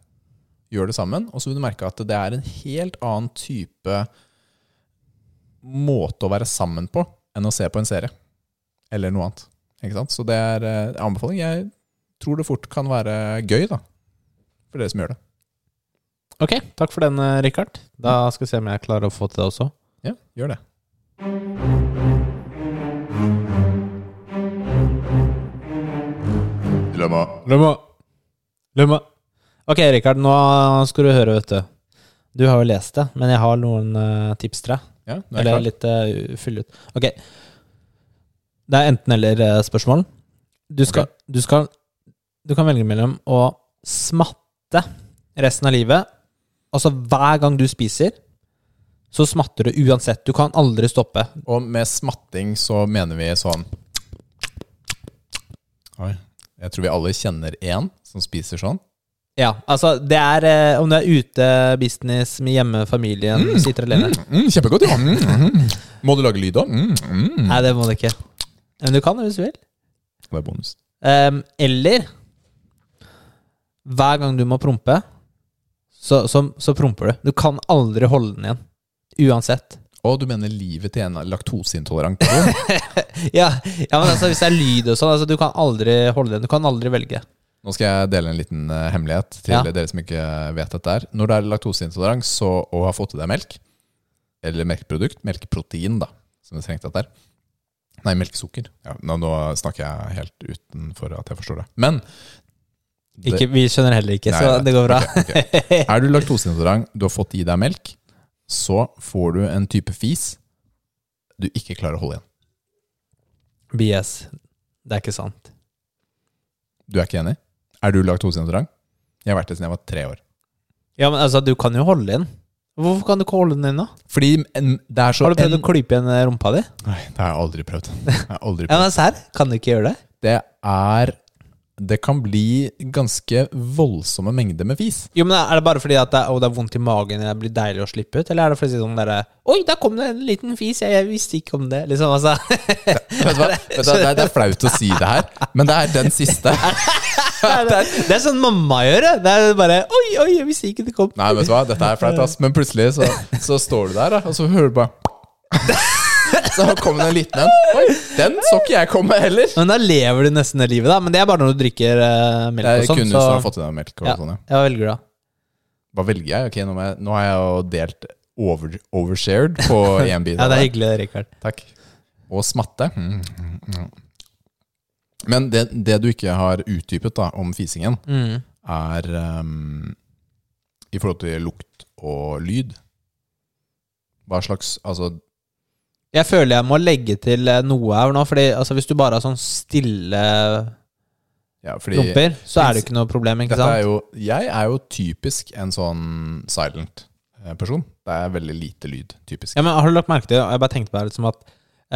Gjør det sammen, og så vil du merke at det er en helt annen type måte å være sammen på enn å se på en serie eller noe annet. Ikke sant? Så det er eh, en anbefaling. Jeg tror det fort kan være gøy, da. For dere som gjør det. Ok, takk for den, eh, Rikard. Da skal vi se om jeg klarer å få til det også. Ja, gjør det. Dilemma. Dilemma. Dilemma. Ok, Rikard, nå skal du høre, vet du. Du har jo lest det, men jeg har noen eh, tips til deg. Ja, nå er jeg Eller klar. litt uh, fylle ut. Ok. Det er enten-eller-spørsmål. Du okay. du skal Du kan velge mellom å smatte resten av livet. Altså hver gang du spiser, så smatter du uansett. Du kan aldri stoppe. Og med smatting så mener vi sånn Oi. Jeg tror vi alle kjenner én som spiser sånn. Ja, altså det er eh, Om du er ute, business, med hjemme, familien, sitter alene. Mm, kjempegodt, ja. Mm, mm. Må du lage lyd òg? Mm, mm. Nei, det må du ikke. Men du kan det hvis du vil. Det er bonus. Ehm, eller hver gang du må prompe, så, så, så promper du. Du kan aldri holde den igjen. Uansett. Å, du mener livet til en laktoseintolerant? [LAUGHS] Ja, ja, men altså hvis det er lyd og sånn, altså du kan aldri holde den. Du kan aldri velge. Nå skal jeg dele en liten uh, hemmelighet til Ja. dere som ikke vet dette. her Når det er laktoseintolerans så- og har fått i deg melk, eller melkeprodukt, melkeprotein, da, som det strengt tatt er Nei, melkesukker. Ja, nå, nå snakker jeg helt utenfor at jeg forstår det. Men Ikke, vi skjønner heller ikke, Nei, så det går bra. Okay, okay. [LAUGHS] Er du laktoseintolerant, du har fått i deg melk, så får du en type fis du ikke klarer å holde igjen. BS. Det er ikke sant. Du er ikke enig? Er du laktoseintolerant? Jeg har vært det siden jeg var tre år. Ja, men altså, du kan jo holde igjen. Hvorfor kan du ikke holde den inn, da? Fordi en, det er så Har du prøvd en, å klype igjen rumpa di? Nei, det har jeg aldri prøvd. Jeg har aldri [LAUGHS] Ja, men serr, kan du ikke gjøre det? Det er Det kan bli ganske voldsomme mengder med fis. Jo, men Er det bare fordi at det å, det er vondt i magen og det blir deilig å slippe ut? Eller er det fordi sånn derre Oi, der kom det en liten fis, jeg, jeg visste ikke om det. Liksom, altså. [LAUGHS] Vet du hva? Vet du hva? Det, er, det er flaut å si det her, men det er den siste. [LAUGHS] det, er, det er sånn mamma gjør det. Det er bare Oi, oi, jeg visste ikke det kom. Nei, vet du hva? Dette er flaut, ass. Men plutselig så, så står du der, da, og så hører du bare [LAUGHS] Så kom det en liten en. Oi, den så ikke jeg komme heller. Men da lever du nesten det livet, da. Men det er bare når du drikker uh, melk og sånn. Så fått i deg melk og ja, sånn, ja. jeg velger da. Hva velger jeg? Ok, nå, jeg, nå har jeg jo delt over, overshared på [LAUGHS] bit. Ja, det er hyggelig, Rikard. Takk. Og smatte. Mm. Men det, det du ikke har utdypet da, om fisingen, Mm. er um, i forhold til lukt og lyd. Hva slags Altså, Jeg føler jeg må legge til eh, noe her nå, Fordi altså, hvis du bare har sånn stille ja, fordi rumper, så er det ikke noe problem, ikke sant? er jo, jeg er jo typisk en sånn silent eh, person. Det er veldig lite lyd, typisk. Ja, men Har du lagt merke til Jeg bare tenkte på det liksom at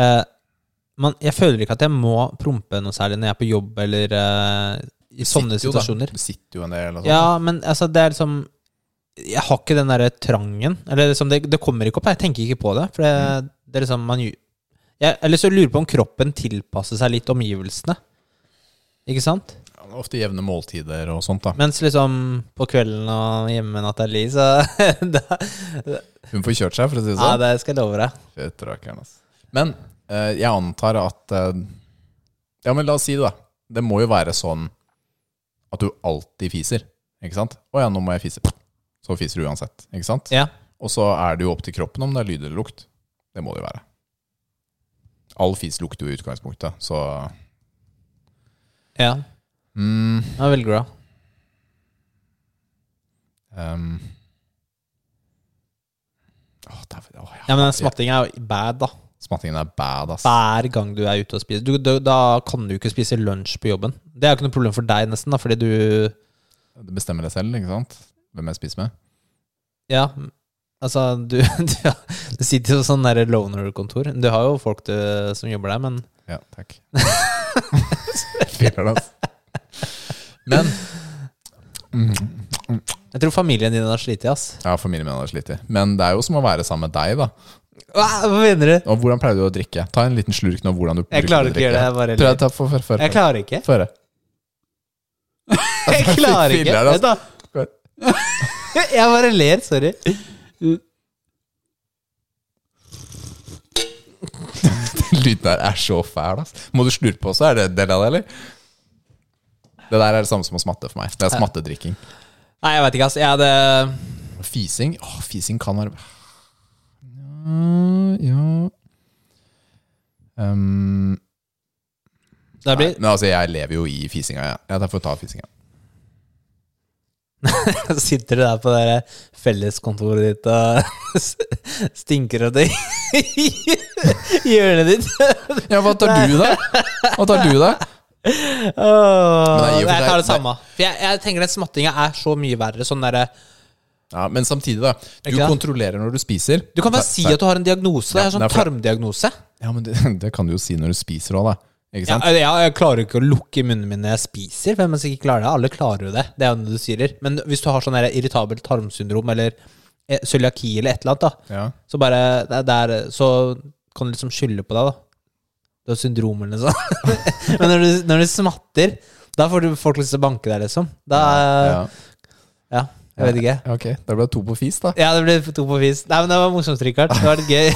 eh, man, Jeg føler ikke at jeg må prompe noe særlig når jeg er på jobb eller eh, i sånne Sitter jo da. situasjoner. Du sitter jo en del og sånn. Ja, men altså, det er liksom Jeg har ikke den derre trangen. Eller liksom, det, det kommer ikke opp. Jeg tenker ikke på det. For det, Mm. Det er liksom man, jeg, Eller så lurer på om kroppen tilpasser seg litt omgivelsene. Ikke sant? Ja, Ofte jevne måltider og sånt, da. Mens liksom på kvelden og hjemme med Nathalie, så [LAUGHS] da, Hun får kjørt seg, for å si det Ja, sånn. det skal jeg love deg. Føtterakkeren, altså. Men eh, jeg antar at eh, Ja, men la oss si det, da. Det må jo være sånn at du alltid fiser. Ikke sant? Å ja, nå må jeg fise. Så fiser du uansett. Ikke sant? Ja. Og så er det jo opp til kroppen om det er lyd eller lukt. Det må det jo være. All fis lukter jo i utgangspunktet, så ja. mm, Jeg velger da. um, Åh, dæven, åh, ja. Ja, men smatting er jo bad, da. Smattingen er bad, ass. Hver gang du er ute og spiser. Du, du, da kan du ikke spise lunsj på jobben. Det er jo ikke noe problem for deg, nesten, da, fordi du Du bestemmer deg selv, ikke sant? Hvem jeg spiser med. Ja, altså du, [LAUGHS] du, du sitter jo sånn der loner-kontor. Du har jo folk du, som jobber der, men Ja, takk. [LAUGHS] Fyller det, altså. Men mm, jeg tror familien din har slitt, ass. Ja, familien min har slitt. Men det er jo som å være sammen med deg, da. Hva, mener du? Og hvordan pleier du å drikke? Ta en liten slurk nå. hvordan du Jeg klarer ikke å gjøre det. Jeg bare Prøv å ta for, for, for, Jeg klarer ikke. Få høre. [LAUGHS] Jeg klarer ikke. Vent, altså. da. Jeg bare ler. Sorry. [LAUGHS] Lyden der er så fæl, ass. Må du slurpe også? Er det del av det, eller? Det der er det samme som å smatte for meg. Det er smattedrikking. Nei, jeg vet ikke, ass. Jeg hadde Fising Åh, fising kan være Ja, ja um, nei, Men altså, jeg lever jo i fisinga, jeg. Ja. Jeg får ta fisinga. [LAUGHS] Sitter du der på det der felleskontoret ditt og [LAUGHS] stinker av det i hjørnet ditt? Ja, hva tar du, da? Hva tar du, da? For jeg tar det samme. For jeg, jeg tenker den smattinga er så mye verre. Sånn derre Ja, Men samtidig, da. Du kontrollerer når du spiser. Du kan bare si at du har en diagnose. Det er sånn tarmdiagnose. Ja, men det, [LAUGHS] det kan du jo si når du spiser òg, da. Ja, ja, jeg klarer ikke å lukke munnen min når jeg spiser. Hvem er ikke klarer det? Alle klarer jo det. Det er jo det du sier. Men hvis du har sånn irritabelt tarmsyndrom eller eh, cøliaki eller et eller annet, da, Ja. så bare er der, Så kan du liksom skylde på deg, da. Du har syndrom eller noe sånt. [LAUGHS] Men når du, når du smatter, da får du folk lyst til å banke deg, liksom. Da ja. Ja, jeg vet ikke. Ok, da ble det to på fis, da. Ja, det ble to på fis. Nei, men Det var morsomt, Rikard. Det var litt gøy.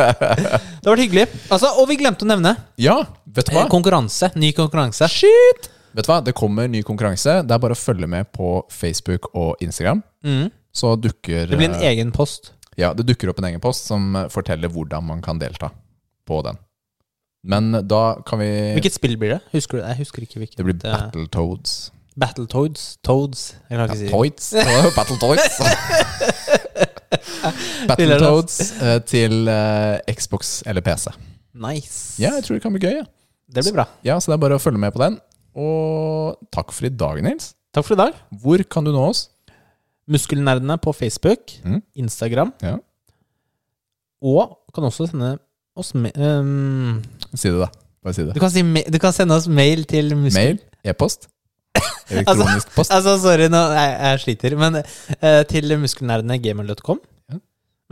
[LAUGHS] det var hyggelig. Altså, og vi glemte å nevne Ja, vet du hva? eh, konkurranse. Ny konkurranse. Shit! Vet du hva, det kommer ny konkurranse. Det er bare å følge med på Facebook og Instagram. Mm. Så dukker Det blir en eh, egen post. Ja, det dukker opp en egen post som forteller hvordan man kan delta på den. Men da kan vi Hvilket spill blir det? Husker du? Jeg husker ikke hvilket. Det blir eh, Battletoads. Battletoads. Toads. Jeg klarer ikke å si. Toads. [LAUGHS] Battletoads. Battletoads eh, til eh, Xbox eller PC. Nice. Ja, jeg tror det kan bli gøy. Ja. Det blir bra. ja, Så det er bare å følge med på den. Og takk for i dag, Nils. Takk for i dag. Hvor kan du nå oss? Muskelnerdene på Facebook, Mm. Instagram, Ja. og kan også sende oss me um, Si det, da. Bare si det. du, kan si du kan sende oss mail til muskel... Mail? E-post? [COUGHS] Elektronisk post? Altså, sorry, nå, jeg, jeg sliter. Men eh, til muskelnerdene.gmail.com. Ja.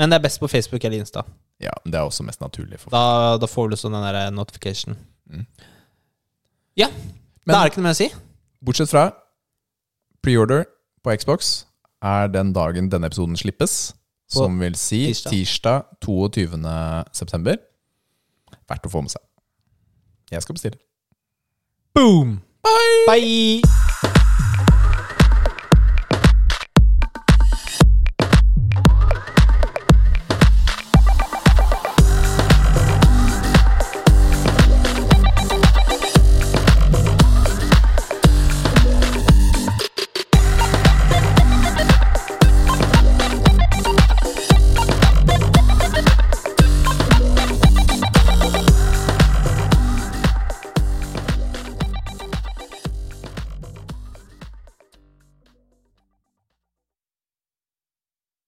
Men det er best på Facebook eller Insta. Ja, det er også mest naturlig. For Da, da får du sånn den der notification. Mm. Ja. Men- da er det ikke noe mer å si. Bortsett fra preorder på Xbox er den dagen denne episoden slippes. På Som vil si tirsdag. tirsdag 22. september. Verdt å få med seg. Jeg skal bestille. Boom! 拜。